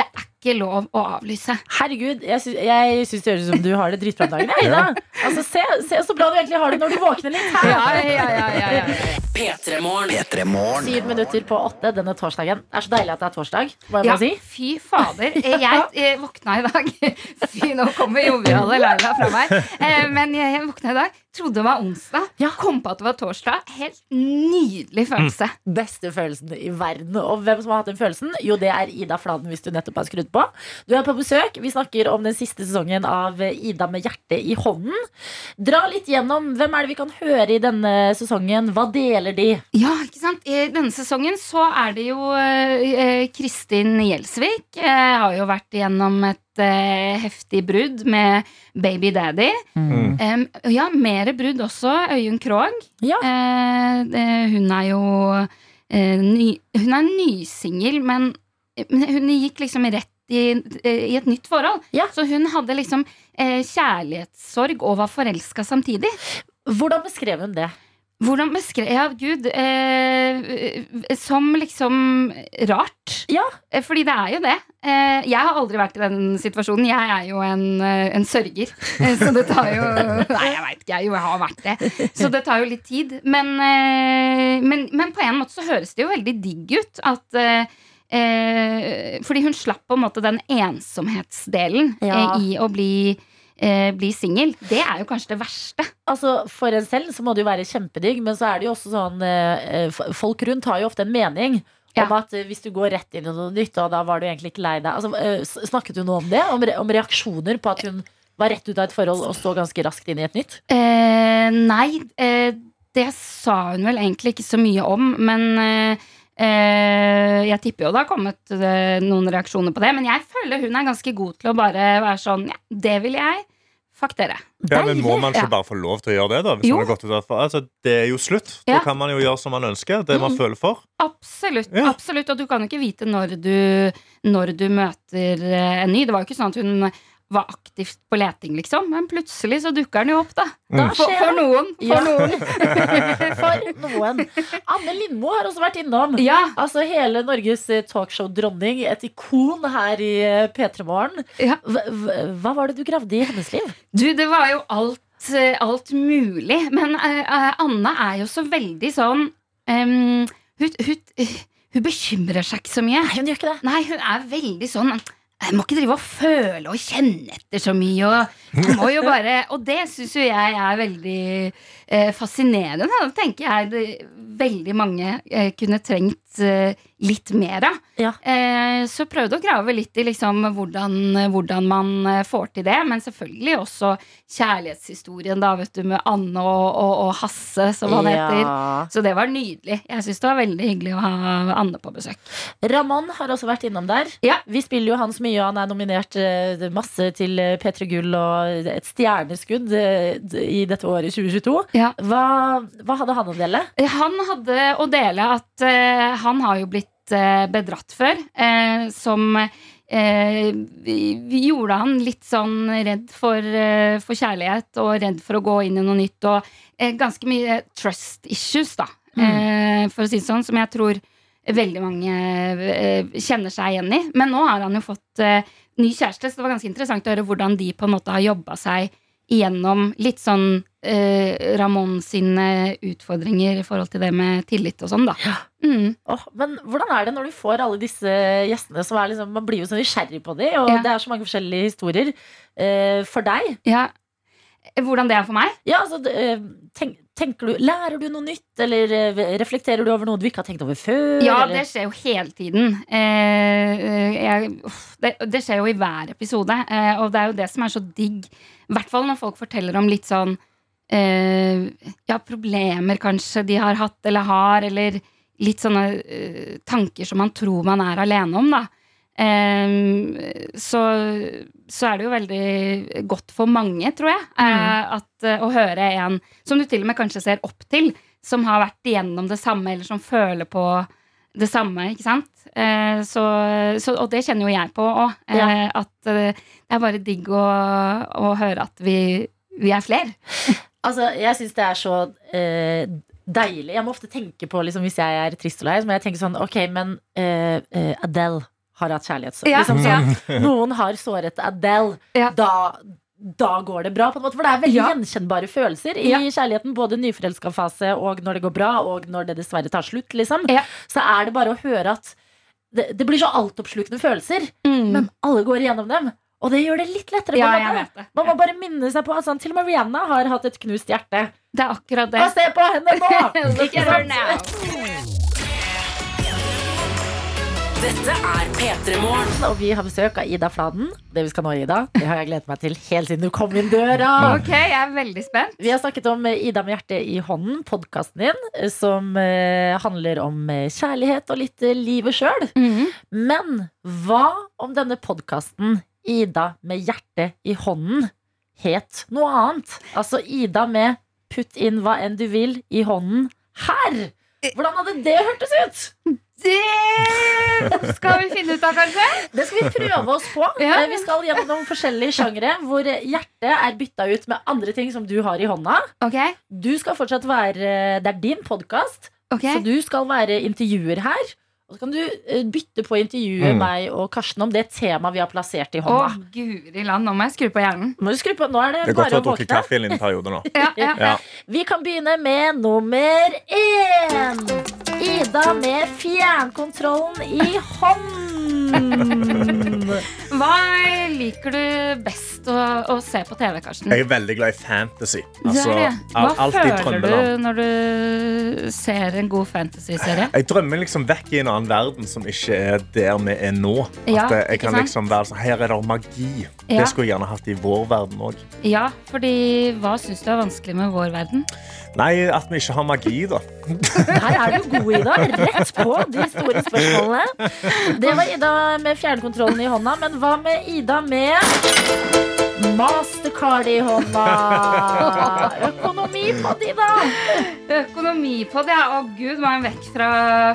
det er ikke lov å avlyse. Herregud, jeg, sy jeg syns det høres ut som du har det dritbra om dagen. ja. altså, se, se, så bra du egentlig har det når du våkner litt. Her. ja, ja, ja, ja. ja. P3morgen. Syv minutter på åtte denne torsdagen. Det er så deilig at det er torsdag. Hva ja, si? Fy fader. Eh, jeg, jeg våkna i dag Fy, nå kommer joviale Laila fra meg. Eh, men jeg våkna i dag, trodde det var onsdag, kom på at det var torsdag. Helt nydelig følelse. Mm. Beste følelsen i verden. Og hvem som har hatt den følelsen? Jo, det er Ida Fladen, hvis du nettopp har skrudd på. Du er på besøk. Vi snakker om den siste sesongen av Ida med hjertet i hånden. Dra litt gjennom. Hvem er det vi kan høre i denne sesongen? Hva deler de? Ja, ikke sant? I denne sesongen så er det jo eh, Kristin Gjelsvik. Eh, har jo vært igjennom et eh, heftig brudd med baby daddy. Mm. Em, ja, mer brudd også. Øyunn Krogh. Ja. Eh, eh, hun er jo eh, ny, Hun er nysingel, men, men hun gikk liksom rett i, eh, i et nytt forhold. Ja. Så hun hadde liksom eh, kjærlighetssorg og var forelska samtidig. Hvordan beskrev hun det? Hvordan beskrev Ja, gud. Eh, som liksom rart. Ja. Eh, Fordi det er jo det. Eh, jeg har aldri vært i den situasjonen. Jeg er jo en, eh, en sørger. Eh, så det tar jo Nei, jeg veit ikke. Jo, jeg har vært det. Så det tar jo litt tid. Men, eh, men, men på en måte så høres det jo veldig digg ut at Fordi hun slapp på en måte den ensomhetsdelen Ja. i å bli, eh, bli singel. Det er jo kanskje det verste. Altså, For en selv så må det jo være kjempedigg, men så er det jo også sånn eh, Folk rundt har jo ofte en mening. Ja. Om at eh, hvis du går rett inn i noe nytt, og da var du egentlig ikke lei deg altså, eh, Snakket du noe om det? Om, re om reaksjoner på at hun var rett ut av et forhold og så ganske raskt inn i et nytt? Eh, nei, eh, det sa hun vel egentlig ikke så mye om, men eh, eh, jeg tipper jo det har kommet eh, noen reaksjoner på det. Men jeg føler hun er ganske god til å bare være sånn Ja, det vil jeg. Fuck dere. Ja, men Må man ikke Ja. bare få lov til å gjøre det? da? Hvis Jo. man har gått ut derfra? altså, Det er jo slutt. Ja. Da kan man jo gjøre som man ønsker. Det man Mm. føler for. Absolutt. Ja. absolutt Og du kan jo ikke vite når du, når du møter eh, en ny. Det var jo ikke sånn at hun var aktivt på leting, liksom. Men plutselig så dukker den jo opp, da. Da For, skjer for noen. For Ja. noen. For noen. Anne Lindmo har også vært innom. Ja, Altså Hele Norges eh, talkshow-dronning. Et ikon her i eh, P3 Morgen. ja. Hva var det du gravde i hennes liv? Du, det var jo alt, eh, alt mulig. Men uh, Anne er jo så veldig sånn um, hun, hun, hun bekymrer seg ikke så mye. Nei, hun gjør ikke det. Nei, hun er veldig sånn Jeg må ikke drive og føle og kjenne etter så mye. Og, bare, og det syns jo jeg er veldig eh, fascinerende. Da tenker jeg det, veldig mange eh, kunne trengt litt mer av. Ja. Eh, så prøvde å grave litt i liksom hvordan, hvordan man eh, får til det. Men selvfølgelig også kjærlighetshistorien da, vet du, med Anne og, og, og Hasse, som han heter. Så det var nydelig. Jeg syns det var veldig hyggelig å ha Anne på besøk. Ramón har også vært innom der. Ja. Vi spiller jo hans mye, og han er nominert eh, masse til eh, P3 Gull og et stjerneskudd eh, i dette året 2022. Ja. Hva, hva hadde han å dele? Han hadde å dele at eh, han har jo blitt eh, bedratt før. eh, som eh, gjorde han litt sånn redd for, for kjærlighet og redd for å gå inn i noe nytt. Og ganske mye trust issues, da, eh, for å si det sånn, som jeg tror veldig mange kjenner seg igjen i. Men nå har han jo fått ny kjæreste, så det var ganske interessant å høre hvordan de på en måte har jobba seg igjennom litt sånn eh, Ramón sine utfordringer i forhold til det med tillit og sånn, da. Mm. Oh, men hvordan er det når du får alle disse gjestene som er liksom Man blir jo så nysgjerrig på dem, og Ja. det er så mange forskjellige historier. Eh, for deg, Ja. Hvordan det er for meg? ja, altså, eh, tenk, tenker du, lærer du noe nytt, eller eh, reflekterer du over noe du ikke har tenkt over før? Ja, eller? det skjer jo hele tiden. Eh, eh, jeg, det, det skjer jo i hver episode. Eh, og det er jo det som er så digg. I hvert fall når folk forteller om litt sånn eh, Ja, problemer kanskje de har hatt eller har, eller litt sånne eh, tanker som man tror man er alene om, da. Eh, så, så er det jo veldig godt for mange, tror jeg, eh, at, eh, å høre en som du til og med kanskje ser opp til, som har vært igjennom det samme, eller som føler på det samme, ikke sant? Eh, så, så, og det kjenner jo jeg på òg. Eh, Ja. At eh, det er bare digg å, å høre at vi, vi er flere. Altså, jeg syns det er så eh, deilig. Jeg må ofte tenke på, liksom, hvis jeg er trist og lei, så må jeg tenke sånn Ok, men eh, eh, Adele har hatt kjærlighetssorg. Ja, Liksom, ja. Noen har såret Adele. Ja. Da, da går det bra, på en måte. For det er veldig gjenkjennbare følelser i kjærligheten. Både nyforelska fase og når det går bra, og når det dessverre tar slutt. Liksom. Så er det bare å høre at det, det blir så altoppslukende følelser, Mm. men alle går igjennom dem. Og det gjør det litt lettere. ja, man, må bare. Man må bare minne seg på at sånn, Til og med Rihanna har hatt et knust hjerte. Det er akkurat det. Og se på henne nå! Ikke sant? Dette er P3 Morgen. Og vi har besøk av Ida Fladen. Det vi skal nå, Ida, det har jeg gledet meg til helt siden du kom inn døra. Ok, jeg er veldig spent. Vi har snakket om eh, Ida med hjertet i hånden, podkasten din, eh, som eh, handler om kjærlighet og litt livet sjøl. Mhm. Men hva om denne podkasten, Ida med hjertet i hånden, het noe annet? Altså Ida med putt inn hva enn du vil i hånden her. Hvordan hadde det hørtes ut? Det skal vi finne ut av, kanskje? Det skal vi prøve oss på. Ja. Eh, Vi skal gjennom noen forskjellige sjangere hvor hjertet er bytta ut med andre ting som du har i hånda. Okay. Du skal fortsatt være Det er din podkast, okay. så du skal være intervjuer her. Og så kan du eh, bytte på å intervjue Mm. meg og Karsten om det temaet vi har plassert i hånda. Å, guri land, nå må jeg skru på hjernen. Må du skru på, Nå er det, Det er godt bare å ha å drukket våkne. kaffe i en liten periode nå. Ja, ja. Ja. Vi kan begynne med nummer én. Ida med fjernkontrollen i hånden. Hva liker du best å, å se på TV, Karsten? Jeg er veldig glad i fantasy. Altså. Hva alt- føler du når du ser en god fantasy-serie? Jeg drømmer liksom vekk i en annen verden som ikke er der vi er nå. Ja, At jeg kan sant? liksom være sånn, Her er det magi. Ja. Det skulle jeg gjerne hatt i vår verden òg. Ja, fordi hva syns du er vanskelig med vår verden? Nei, at vi ikke har magi, da. Her er du god, Ida. Rett på de store spørsmålene. Det var Ida med fjernkontrollen i hånda. Men hva med Ida med mastercard i hånda? Økonomipod, Ida. de, da. Økonomi på det, ja. Å gud, må jeg vekk fra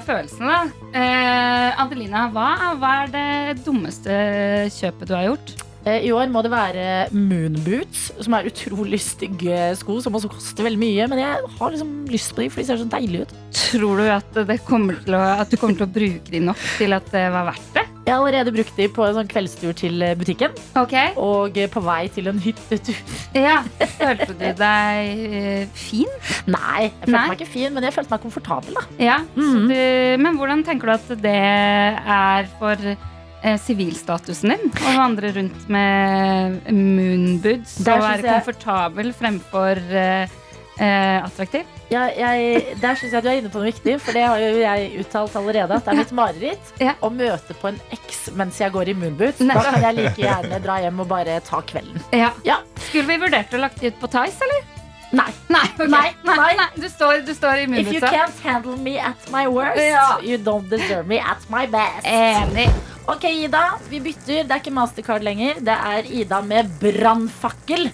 følelsene, da. Eh, Adelina, hva, hva er det dummeste kjøpet du har gjort? Eh, I år må det være moonboots, som er utrolig stygge sko, som også koster veldig mye. Men jeg har liksom lyst på de, for de ser så deilige ut. Tror du at, det kommer til å, at du kommer til å bruke de nok til at det var verdt det? Jeg har allerede brukt de på en sånn kveldstur til eh, butikken, Ok, og eh, på vei til en hyttetur. ja. Følte du deg fin? Nei, jeg følte Nei. meg ikke fin, men jeg følte meg komfortabel. da Ja. Så Mhm. du, men hvordan tenker du at det er for sivilstatusen din å vandre rundt med moonboots og være komfortabel fremfor eh, eh, attraktiv? Ja, jeg, der syns jeg du er inne på noe viktig, for det har jo jeg uttalt allerede. At det er mitt mareritt Ja. å møte på en eks mens jeg går i moonboots. Da kan jeg like gjerne dra hjem og bare ta kvelden. Ja. Ja. Skulle vi vurdert å lagt det ut på Tice, eller? Nei. Nei, okay. Nei, nei. Du, står, du står i If you can't handle me at my worst, Ja. you don't deserve me at my best. Enig. Ok, Ida, vi bytter. Det er ikke Mastercard lenger. Det er Ida med brannfakkel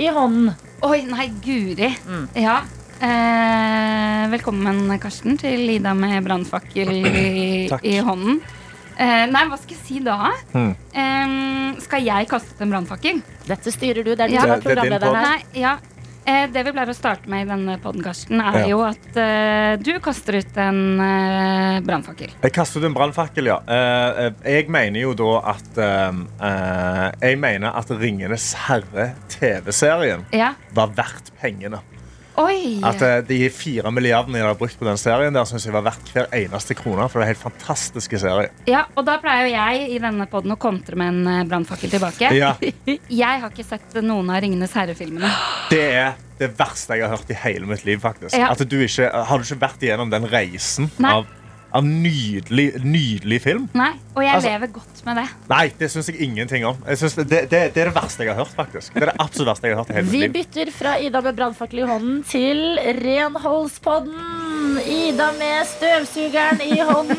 i hånden. Oi, nei, guri. Mm. Ja. Eh, velkommen, Karsten, til Ida med brannfakkel i, i hånden. Eh, nei, hva skal jeg si da? Mm. Eh, skal jeg kaste ut en brannfakkel? Dette styrer du. Det er du Ja. som er Det- det er din programleder her. Nei, ja. Eh, det vi pleier å starte med i denne podkasten, er Ja. jo at uh, du kaster ut en uh, brannfakkel. Jeg kaster ut en brannfakkel, ja. Uh, jeg mener jo da at Jeg mener at Ringenes herre-TV-serien Ja. var verdt pengene. Oi! At eh, De fire milliardene jeg har brukt på den serien, der synes jeg var verdt hver eneste krone. For det er helt fantastiske serie. Ja, og da pleier jo jeg i denne podden å kontre med en eh, brannfakkel tilbake. Ja, Jeg har ikke sett noen av Ringenes herre-filmene. Det er det verste jeg har hørt i hele mitt liv. faktisk Ja. At du ikke, Har du ikke vært igjennom den reisen Nei. av, av nydelig, nydelig film? Nei, Og jeg Altså- lever godt med det. Nei, det syns jeg ingenting om. Jeg det, det, det er det verste jeg har hørt. faktisk Det er det absolutt verste jeg har hørt i hele Vi bytter fra Ida med brannfakkel i hånden til Renholdspodden. Ida med støvsugeren i hånden.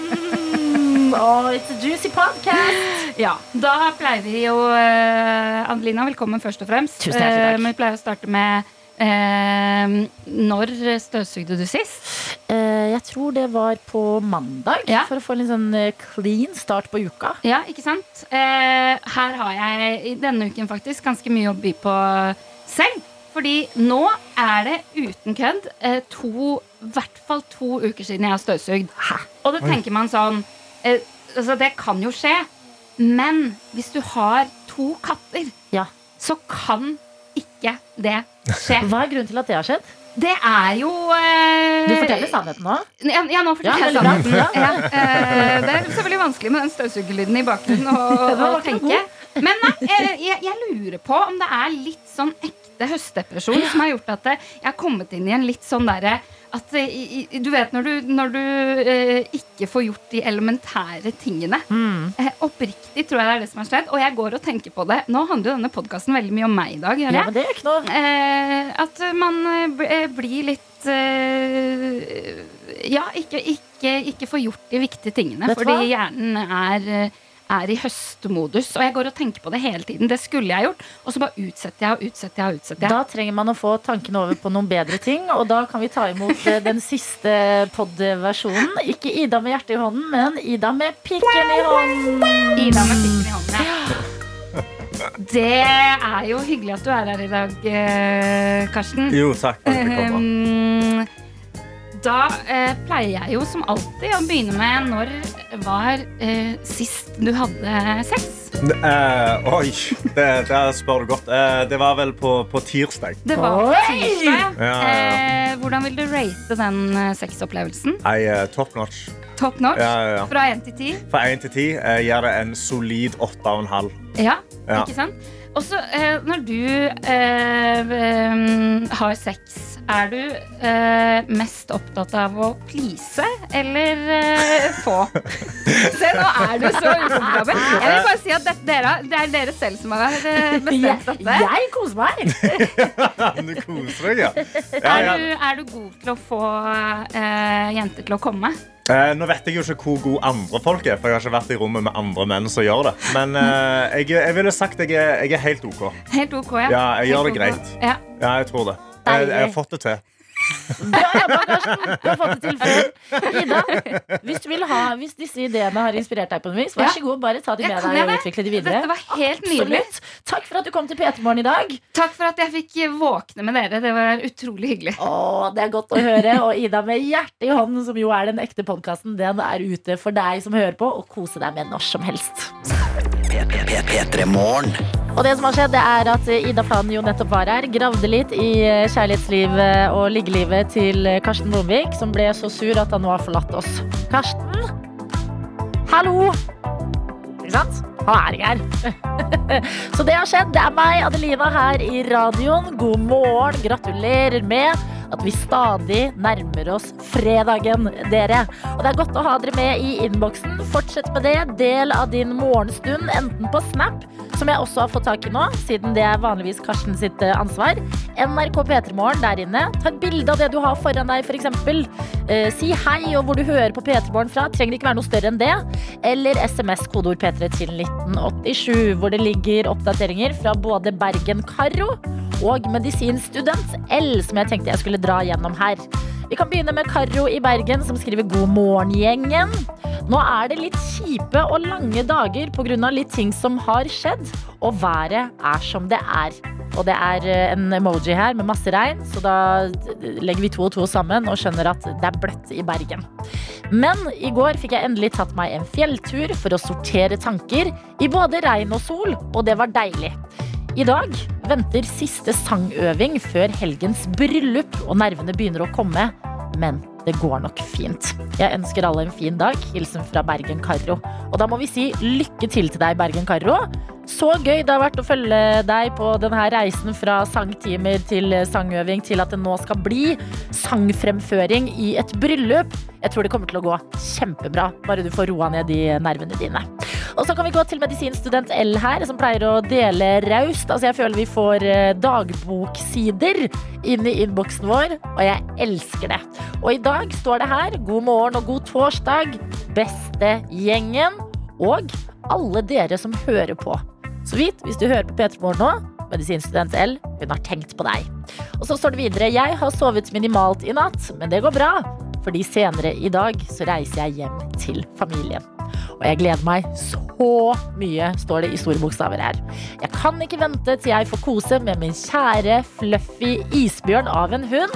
Og it's a juicy podcast. Ja, Da pleier vi jo uh, Adelina, velkommen først og fremst. Tusen hjertelig takk. Uh, men vi pleier å starte med eh, Når støvsugde du sist? Eh, jeg tror det var på mandag, Ja. for å få en litt sånn eh, clean start på uka. Ja, ikke sant? Eh, her har jeg i denne uken faktisk ganske mye å by på selv. Fordi nå er det uten kødd eh, to, i hvert fall to uker siden jeg har støvsugd. Og da tenker man sånn eh, altså Det kan jo skje. Men hvis du har to katter, Ja. så kan ikke det skje. Hva er grunnen til at det har skjedd? Det er jo eh, Du forteller sannheten nå. Ja, ja, nå forteller Ja, jeg sannheten. Ja, eh, det er selvfølgelig vanskelig med den støvsugerlyden i bakgrunnen å, tenke. Men nei, eh, jeg, jeg lurer på om det er litt sånn ekte høstdepresjon som har gjort at jeg har kommet inn i en litt sånn derre at i- i- Du vet når du, når du eh, ikke får gjort de elementære tingene. Mm. Eh, oppriktig tror jeg det er det som har skjedd. Og jeg går og tenker på det. Nå handler jo denne podkasten veldig mye om meg i dag. Ja, men det er ikke noe. Eh, at man eh, eh, blir litt eh, Ja, ikke, ikke, ikke får gjort de viktige tingene. Fordi hva? hjernen er, er i høstmodus. Og jeg går og tenker på det hele tiden. Det skulle jeg gjort. Og så bare utsetter jeg og utsetter jeg. og utsetter jeg Da trenger man å få tankene over på noen bedre ting, og da kan vi ta imot eh, den siste pod-versjonen. Ikke Ida med hjertet i hånden, men Ida med pikken i hånden. Ida med pikken i hånden. Ja. Det er jo hyggelig at du er her i dag, eh, Karsten. Jo, takk for da eh, pleier jeg jo som alltid å begynne med når var eh, sist du hadde sex? Eh, oi, det, det spør du godt. Eh, det var vel på, på tirsdag. Det var på tirsdag. Ja, ja, ja. Eh, hvordan vil du rate den eh, sexopplevelsen? Nei, eh, top notch. Top notch? Ja, ja, ja. Fra én til ti? Fra 1 til 10 eh, gir det en solid 8,5. Ja, Ja. ikke sant? Og så eh, når du eh, har sex, er du eh, mest opptatt av å please eller eh, få? Se, nå er du så ukomfortabel. Jeg vil bare si at det, dere, det er dere selv som har eh, bestemt dette. jeg koser meg. du koser deg, ja. ja, Er du, er du god til å få eh, jenter til å komme? Eh, nå vet jeg jo ikke hvor gode andre folk er, for jeg har ikke vært i rommet med andre menn som gjør det. Men eh, jeg, jeg ville sagt jeg er, jeg er helt OK. Helt ok, ja. Ja, jeg gjør Helt det ok. greit. Ja. Ja, jeg tror det. Jeg, jeg har fått det til. Bra jobba, Karsten. Du har fått det til før. Ida, hvis, du vil ha, hvis disse ideene har inspirert deg på noe vis, vær så god, bare ta de med deg og utvikle de videre. Dette var helt nydelig. Takk for at du kom til P3 Morgen i dag. Takk for at jeg fikk våkne med dere. Det var utrolig hyggelig. Å, det er godt å høre. Og Ida med hjertet i hånden, som jo er den ekte podkasten, den er ute for deg som hører på, og kose deg med når som helst. P3 Morgen. Og det som har skjedd, det er at Ida Fladen jo nettopp var her. Gravde litt i eh, kjærlighetslivet og liggelivet til eh, Karsten Blomvik, som ble så sur at han nå har forlatt oss. Karsten? Hallo? Ikke sant? Han er jeg her. så det har skjedd. Det er meg, Adelina, her i radioen. God morgen. Gratulerer med at vi stadig nærmer oss fredagen, dere. Og det er godt å ha dere med i innboksen. Fortsett med det. Del av din morgenstund, enten på Snap, som jeg også har fått tak i nå, siden det er vanligvis Karsten sitt eh, ansvar. NRK P3morgen der inne. Ta et bilde av det du har foran deg, f.eks. Eh, si hei og hvor du hører på P3morgen fra. Trenger ikke være noe større enn det. Eller SMS kodeord P3 til 1987, hvor det ligger oppdateringer fra både Bergen Karo og medisinstudent L, som jeg tenkte jeg skulle dra gjennom her. Vi kan begynne med Karo i Bergen, som skriver 'God morgen, gjengen'. Nå er det litt kjipe og lange dager pga. litt ting som har skjedd, og været er som det er. Og det er eh, en emoji her med masse regn, så da legger vi to og to sammen og skjønner at det er bløtt i Bergen. Men i går fikk jeg endelig tatt meg en fjelltur for å sortere tanker i både regn og sol, og det var deilig. I dag venter siste sangøving før helgens bryllup, og nervene begynner å komme. Men det går nok fint. Jeg ønsker alle en fin dag. Hilsen fra Bergen Karro. Og da må vi si lykke til til deg, Bergen Karro. Så gøy det har vært å følge deg på denne reisen fra sangtimer til sangøving til at det nå skal bli sangfremføring i et bryllup. Jeg tror det kommer til å gå kjempebra, bare du får roa ned de nervene dine. Og så kan vi gå til medisinstudent L her, som pleier å dele raust. Altså, jeg føler vi får eh, dagboksider inn i innboksen vår, og jeg elsker det. Og i dag står det her god morgen og god torsdag, beste gjengen, og alle dere som hører på. Så vidt, hvis du hører på P3 Morgen nå, medisinstudent L, hun har tenkt på deg. Og så står det videre, jeg har sovet minimalt i natt, men det går bra. Fordi senere i dag så reiser jeg hjem til familien. Og jeg gleder meg så mye, står det i store bokstaver her. Jeg kan ikke vente til jeg får kose med min kjære fluffy isbjørn av en hund.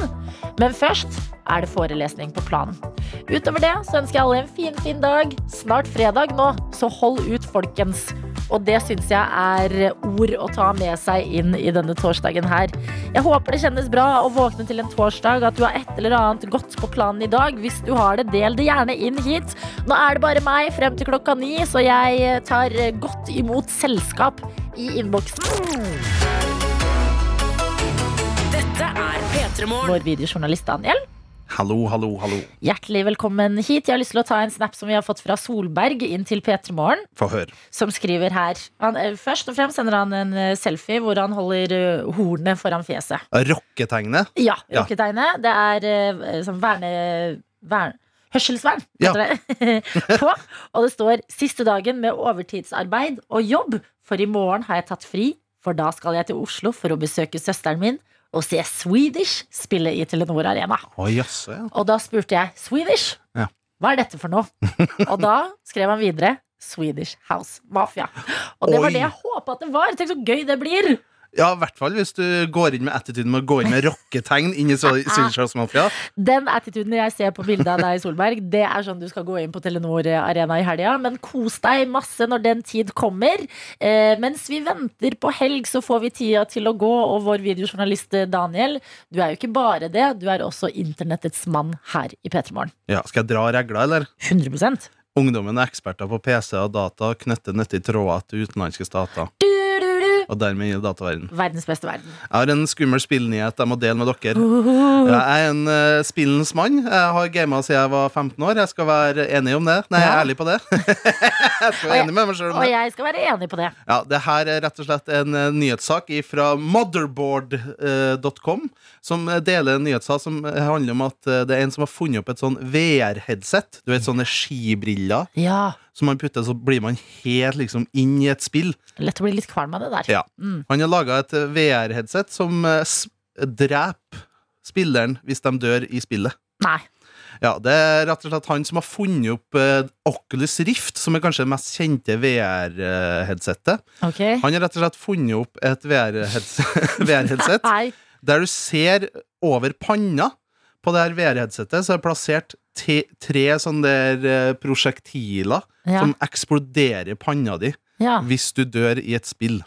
Men først er det forelesning på planen. Utover det så ønsker jeg alle en fin, fin dag. Snart fredag nå, så hold ut, folkens. Og det syns jeg er ord å ta med seg inn i denne torsdagen her. Jeg håper det kjennes bra å våkne til en torsdag, at du har et eller annet godt på planen i dag. Hvis du har det, del det gjerne inn hit. Nå er det bare meg frem til klokka ni, så jeg tar godt imot selskap i innboksen. Dette er P3 Morgen. Vår videojournalist Daniel. Hallo, hallo, hallo. Hjertelig velkommen hit. Jeg har lyst til å ta en snap som vi har fått fra Solberg inn til P3 Morgen. Som skriver her han, eh, Først og fremst sender han en eh, selfie hvor han holder eh, hornet foran fjeset. Rocketegnet. Ja, rocketegnet. Det er sånn verne... verne hørselsvern, Ja. det. på. Og det står 'siste dagen med overtidsarbeid og jobb', for i morgen har jeg tatt fri, for da skal jeg til Oslo for å besøke søsteren min og se Swedish spille i Telenor Arena. Oh, yes, ja. Og da spurte jeg Swedish? Ja. Hva er dette for noe? Og da skrev han videre Swedish House Mafia. Og det var det jeg håpa at det var. Tenk så gøy det blir! Ja, i hvert fall hvis du går inn med attituden med å gå inn med rocketegn inn i Swedish Mafia. Den attituden jeg ser på bildet av deg, Solberg, det er sånn du skal gå inn på Telenor Arena i helga. Men kos deg masse når den tid kommer. Eh, mens vi venter på helg, så får vi tida til å gå. Og vår videojournalist eh, Daniel, du er jo ikke bare det, du er også internettets mann her i P3 Morgen. Ja, Skal jeg dra regler, eller? 100% Ungdommen er eksperter på PC og data, knytter nyttige tråder til utenlandske stater. du. Og dermed i dataverden. Verdens beste verden. Jeg har en skummel spillnyhet jeg må dele med dere. Jeg er en uh, spillens mann. Jeg har gama siden jeg var 15 år. Jeg skal være enig om det. Nei, jeg er ærlig på det. jeg skal være enig med meg selv om Og jeg skal være enig på det. Ja, det her er rett og slett en uh, nyhetssak fra motherboard.com, som eh, deler en nyhetssak som handler om at det er en som har funnet opp et sånn VR-headset. Du vet, sånne skibriller Ja. som man putter, så blir man helt liksom inn i et spill. Lett å bli litt kvalm av det der. Ja. Mm. Han har laga et eh, VR-headset som eh, dreper spilleren hvis de dør i spillet. Nei. Ja, Det er rett og slett han som har funnet opp eh, Oculus Rift, som er kanskje det mest kjente VR-headsetet. Okay. Han har rett og slett funnet opp et VR-headset VR der du ser over panna på det her VR-headsetet, så er det plassert tre sånne der prosjektiler Ja. som eksploderer panna di ja. hvis du dør i et spill.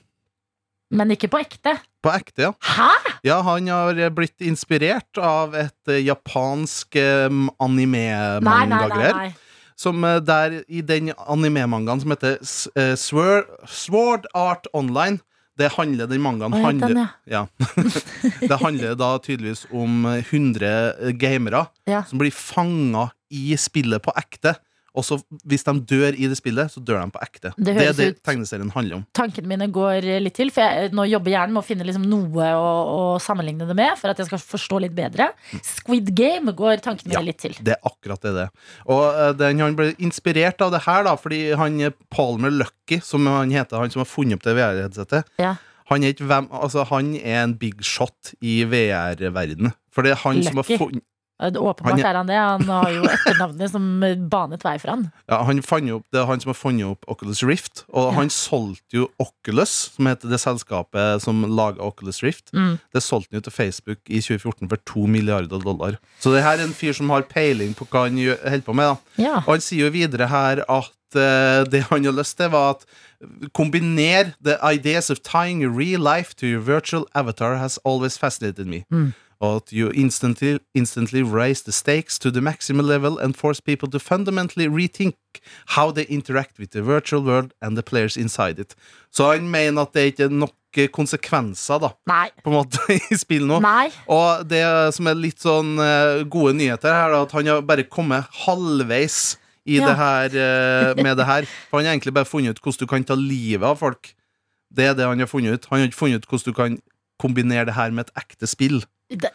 Men ikke på ekte. På ekte, ja. Hæ?! Ja, han har blitt inspirert av et eh, japansk eh, anime-mangagreier. Som eh, der i den anime-mangaen som heter Sword, Sword Art Online Det handler den mangaen Oi, handler, den, ja. Det handler da tydeligvis om eh, 100 gamere Ja. som blir fanga i spillet på ekte. Og så hvis de dør i det spillet, så dør de på ekte. Det Det, er det tegneserien handler om. Tankene mine går litt til, for jeg nå jobber hjernen med å finne liksom noe å, å sammenligne det med, for at jeg skal forstå litt bedre. Squid Game går tankene mine Ja. litt til. Det er akkurat det det. Og eh, den, han ble inspirert av det her, da, fordi han eh, Palmer Lucky, som han heter, han som har funnet opp det VR-headsetet, Ja. han, altså, han er en big shot i VR-verden. For det er han som har funnet Åpenbart Han er- han det. Han har jo etternavnet som banet vei for han. Ja, han opp, det er han som har funnet opp Oculus Rift. Og han solgte jo Oculus, som heter det selskapet som laga Oculus Rift. Mm. Det solgte han jo til Facebook i 2014 for to milliarder dollar. Så det her er en fyr som har peiling på hva han holder på med. da Ja. Og han sier jo videre her at eh, det han har lyst til, var at kombiner the ideas of tying your real life to your virtual avatar has always fascinated me. Mm. At you instantly, instantly raise the stakes to the maximum level and force people to fundamentally rethink how they interact with the virtual world and the players inside it. Så han mener at det ikke er nok eh, konsekvenser da Nei. på en måte i spill nå. Nei. Og det som er litt sånn eh, gode nyheter her, er at han har bare kommet halvveis i Ja. det her, eh, med det her. For han har egentlig bare funnet ut hvordan du kan ta livet av folk. Det er det han har funnet ut. Han har ikke funnet ut hvordan du kan kombinere det her med et ekte spill.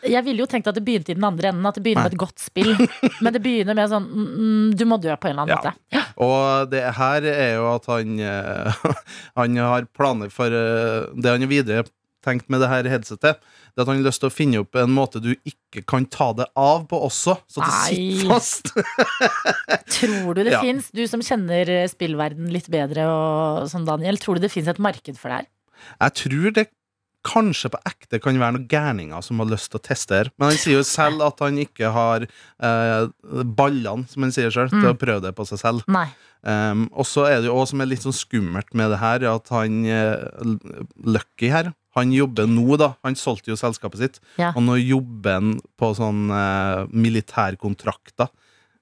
Jeg ville jo tenkt at det begynte i den andre enden. At det begynner Nei. med et godt spill. Men det begynner med sånn mm, mm, Du må dø på en eller annen Ja. måte. Og det her er jo at han eh, Han har planer for eh, Det han har videre tenkt med det her headsetet, det at han har lyst til å finne opp en måte du ikke kan ta det av på også, så det Nei. sitter fast. Tror du det Ja. fins, du som kjenner eh, spillverden litt bedre, og, som Daniel, tror du det fins et marked for det her? Jeg tror det kanskje på ekte kan være noen gærninger som har lyst til å teste her. Men han sier jo selv at han ikke har eh, ballene, som han sier selv, til å prøve det på seg selv. Nei. Um, og så er det jo også som er litt sånn skummelt med det her, at han eh, Lucky her Han jobber nå, da. Han solgte jo selskapet sitt, Ja. og nå jobber han på sånn eh, militærkontrakter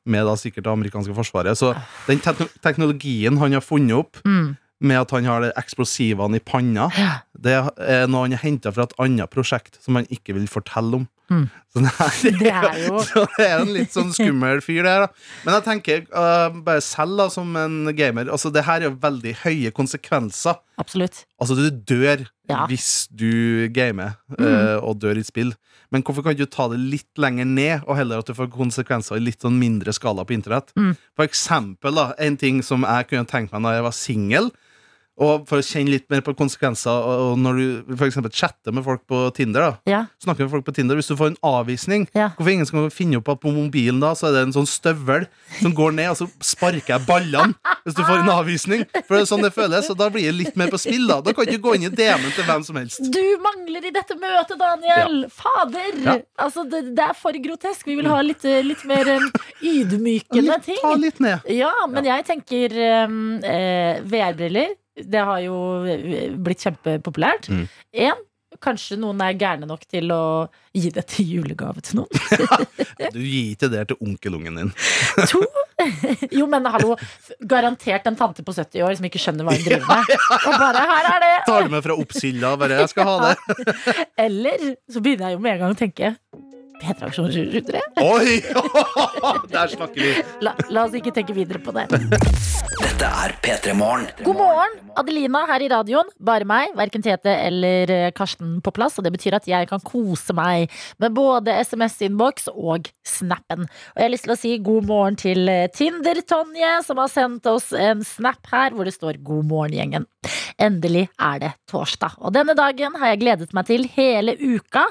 med da sikkert det amerikanske forsvaret. Så den te teknologien han har funnet opp, Mm. Med at han har de eksplosivene i panna, Ja. det er noe han har henta fra et annet prosjekt som han ikke vil fortelle om. Mm. Så det, her, Det er jo så det er en litt sånn skummel fyr, det her. da Men jeg tenker uh, bare selv da som en gamer Altså det her er jo veldig høye konsekvenser. Absolutt. Altså du dør Ja. hvis du gamer øh, og dør i et spill. Men hvorfor kan du ta det litt lenger ned, og heller at du får konsekvenser i litt sånn mindre skala på internett? Mm. For eksempel da, en ting som jeg kunne tenkt meg da jeg var singel. Og for å kjenne litt mer på konsekvenser og når du for eksempel chatter med folk på Tinder, da Ja. snakker med folk på Tinder Hvis du får en avvisning, Ja. hvorfor ingen skal finne opp at på mobilen da Så er det en sånn støvel som går ned, og så sparker jeg ballene hvis du får en avvisning. For det er sånn det føles, og da blir det litt mer på spill. Da Da kan du ikke gå inn i DM-en til hvem som helst. Du mangler i dette møtet, Daniel! Fader! Ja. Altså, det, det er for grotesk. Vi vil ha litt, litt mer eh, ydmykende Litt, ta ting. litt ned. Ja, men jeg tenker um, eh, VR-briller. Det har jo eh, blitt kjempepopulært. Mm. En, kanskje noen er gærne nok til å gi det til julegave til noen. Du gir ikke det til onkelungen din. To Jo, men hallo. Garantert en tante på 70 år som ikke skjønner hva hun driver med. Og bare 'her er det'. Tar det med fra oppsilda, bare 'jeg skal ha det'. Eller så begynner jeg jo med en gang å tenke P-traksjon 2023? Oi! Der snakker vi. La, la oss ikke tenke videre på det. Dette er P3 Morgen. God morgen, Adelina her i radioen. Bare meg, verken Tete eller eh, Karsten på plass. Og det betyr at jeg kan kose meg med både SMS-innboks og Snappen. Og jeg har lyst til å si god morgen til eh, Tinder-Tonje, som har sendt oss en snap her hvor det står 'God morgen, gjengen'. Endelig er det torsdag, og denne dagen har jeg gledet meg til hele uka.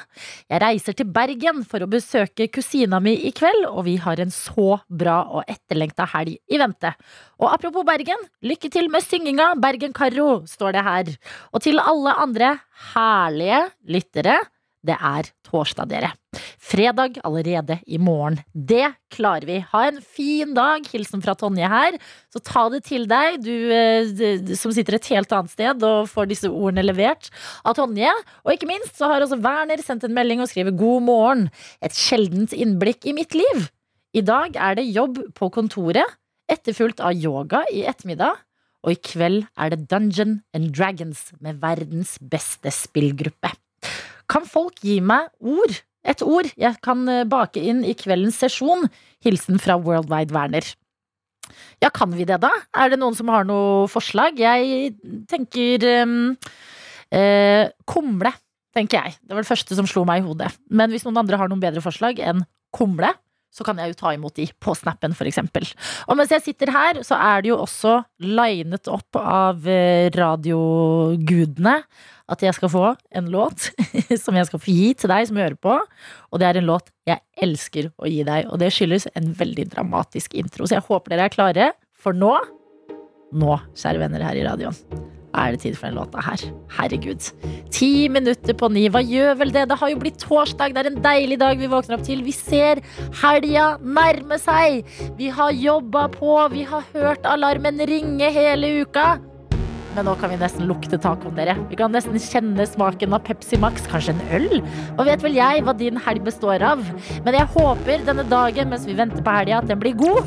Jeg reiser til Bergen for å besøke kusina mi i kveld, og vi har en så bra og etterlengta helg i vente. Og apropos Bergen, lykke til med synginga, Bergen-Karro, står det her. Og til alle andre herlige lyttere, det er torsdag, dere. Fredag allerede i morgen. Det klarer vi. Ha en fin dag. Hilsen fra Tonje her. Så ta det til deg, du eh, som sitter et helt annet sted og får disse ordene levert av Tonje. Og ikke minst så har også Werner sendt en melding og skriver 'God morgen'. Et sjeldent innblikk i mitt liv. I dag er det jobb på kontoret, etterfulgt av yoga i ettermiddag. Og i kveld er det Dungeon and Dragons med verdens beste spillgruppe. Kan folk gi meg ord? Et ord jeg kan eh, bake inn i kveldens sesjon? Hilsen fra Worldwide Werner. Ja, kan vi det, da? Er det noen som har noe forslag? Jeg tenker um, eh, kumle, tenker jeg. Det var det første som slo meg i hodet. Men hvis noen andre har noen bedre forslag enn kumle, så kan jeg jo ta imot de på snappen, f.eks. Og mens jeg sitter her, så er det jo også linet opp av eh, radiogudene at jeg skal få en låt som jeg skal få gi til deg som hører på. Og det er en låt jeg elsker å gi deg, og det skyldes en veldig dramatisk intro. Så jeg håper dere er klare, for nå, nå, kjære venner her i radioen, er det tid for den låta her. Herregud. Ti minutter på ni. Hva gjør vel det? Det har jo blitt torsdag. Det er en deilig dag vi våkner opp til. Vi ser helga nærme seg. Vi har jobba på. Vi har hørt alarmen ringe hele uka. Men nå kan vi nesten lukte tacoen, dere. Vi kan nesten kjenne smaken av Pepsi Max, kanskje en øl? Og vet vel jeg hva din helg består av. Men jeg håper denne dagen mens vi venter på helga, at den blir god.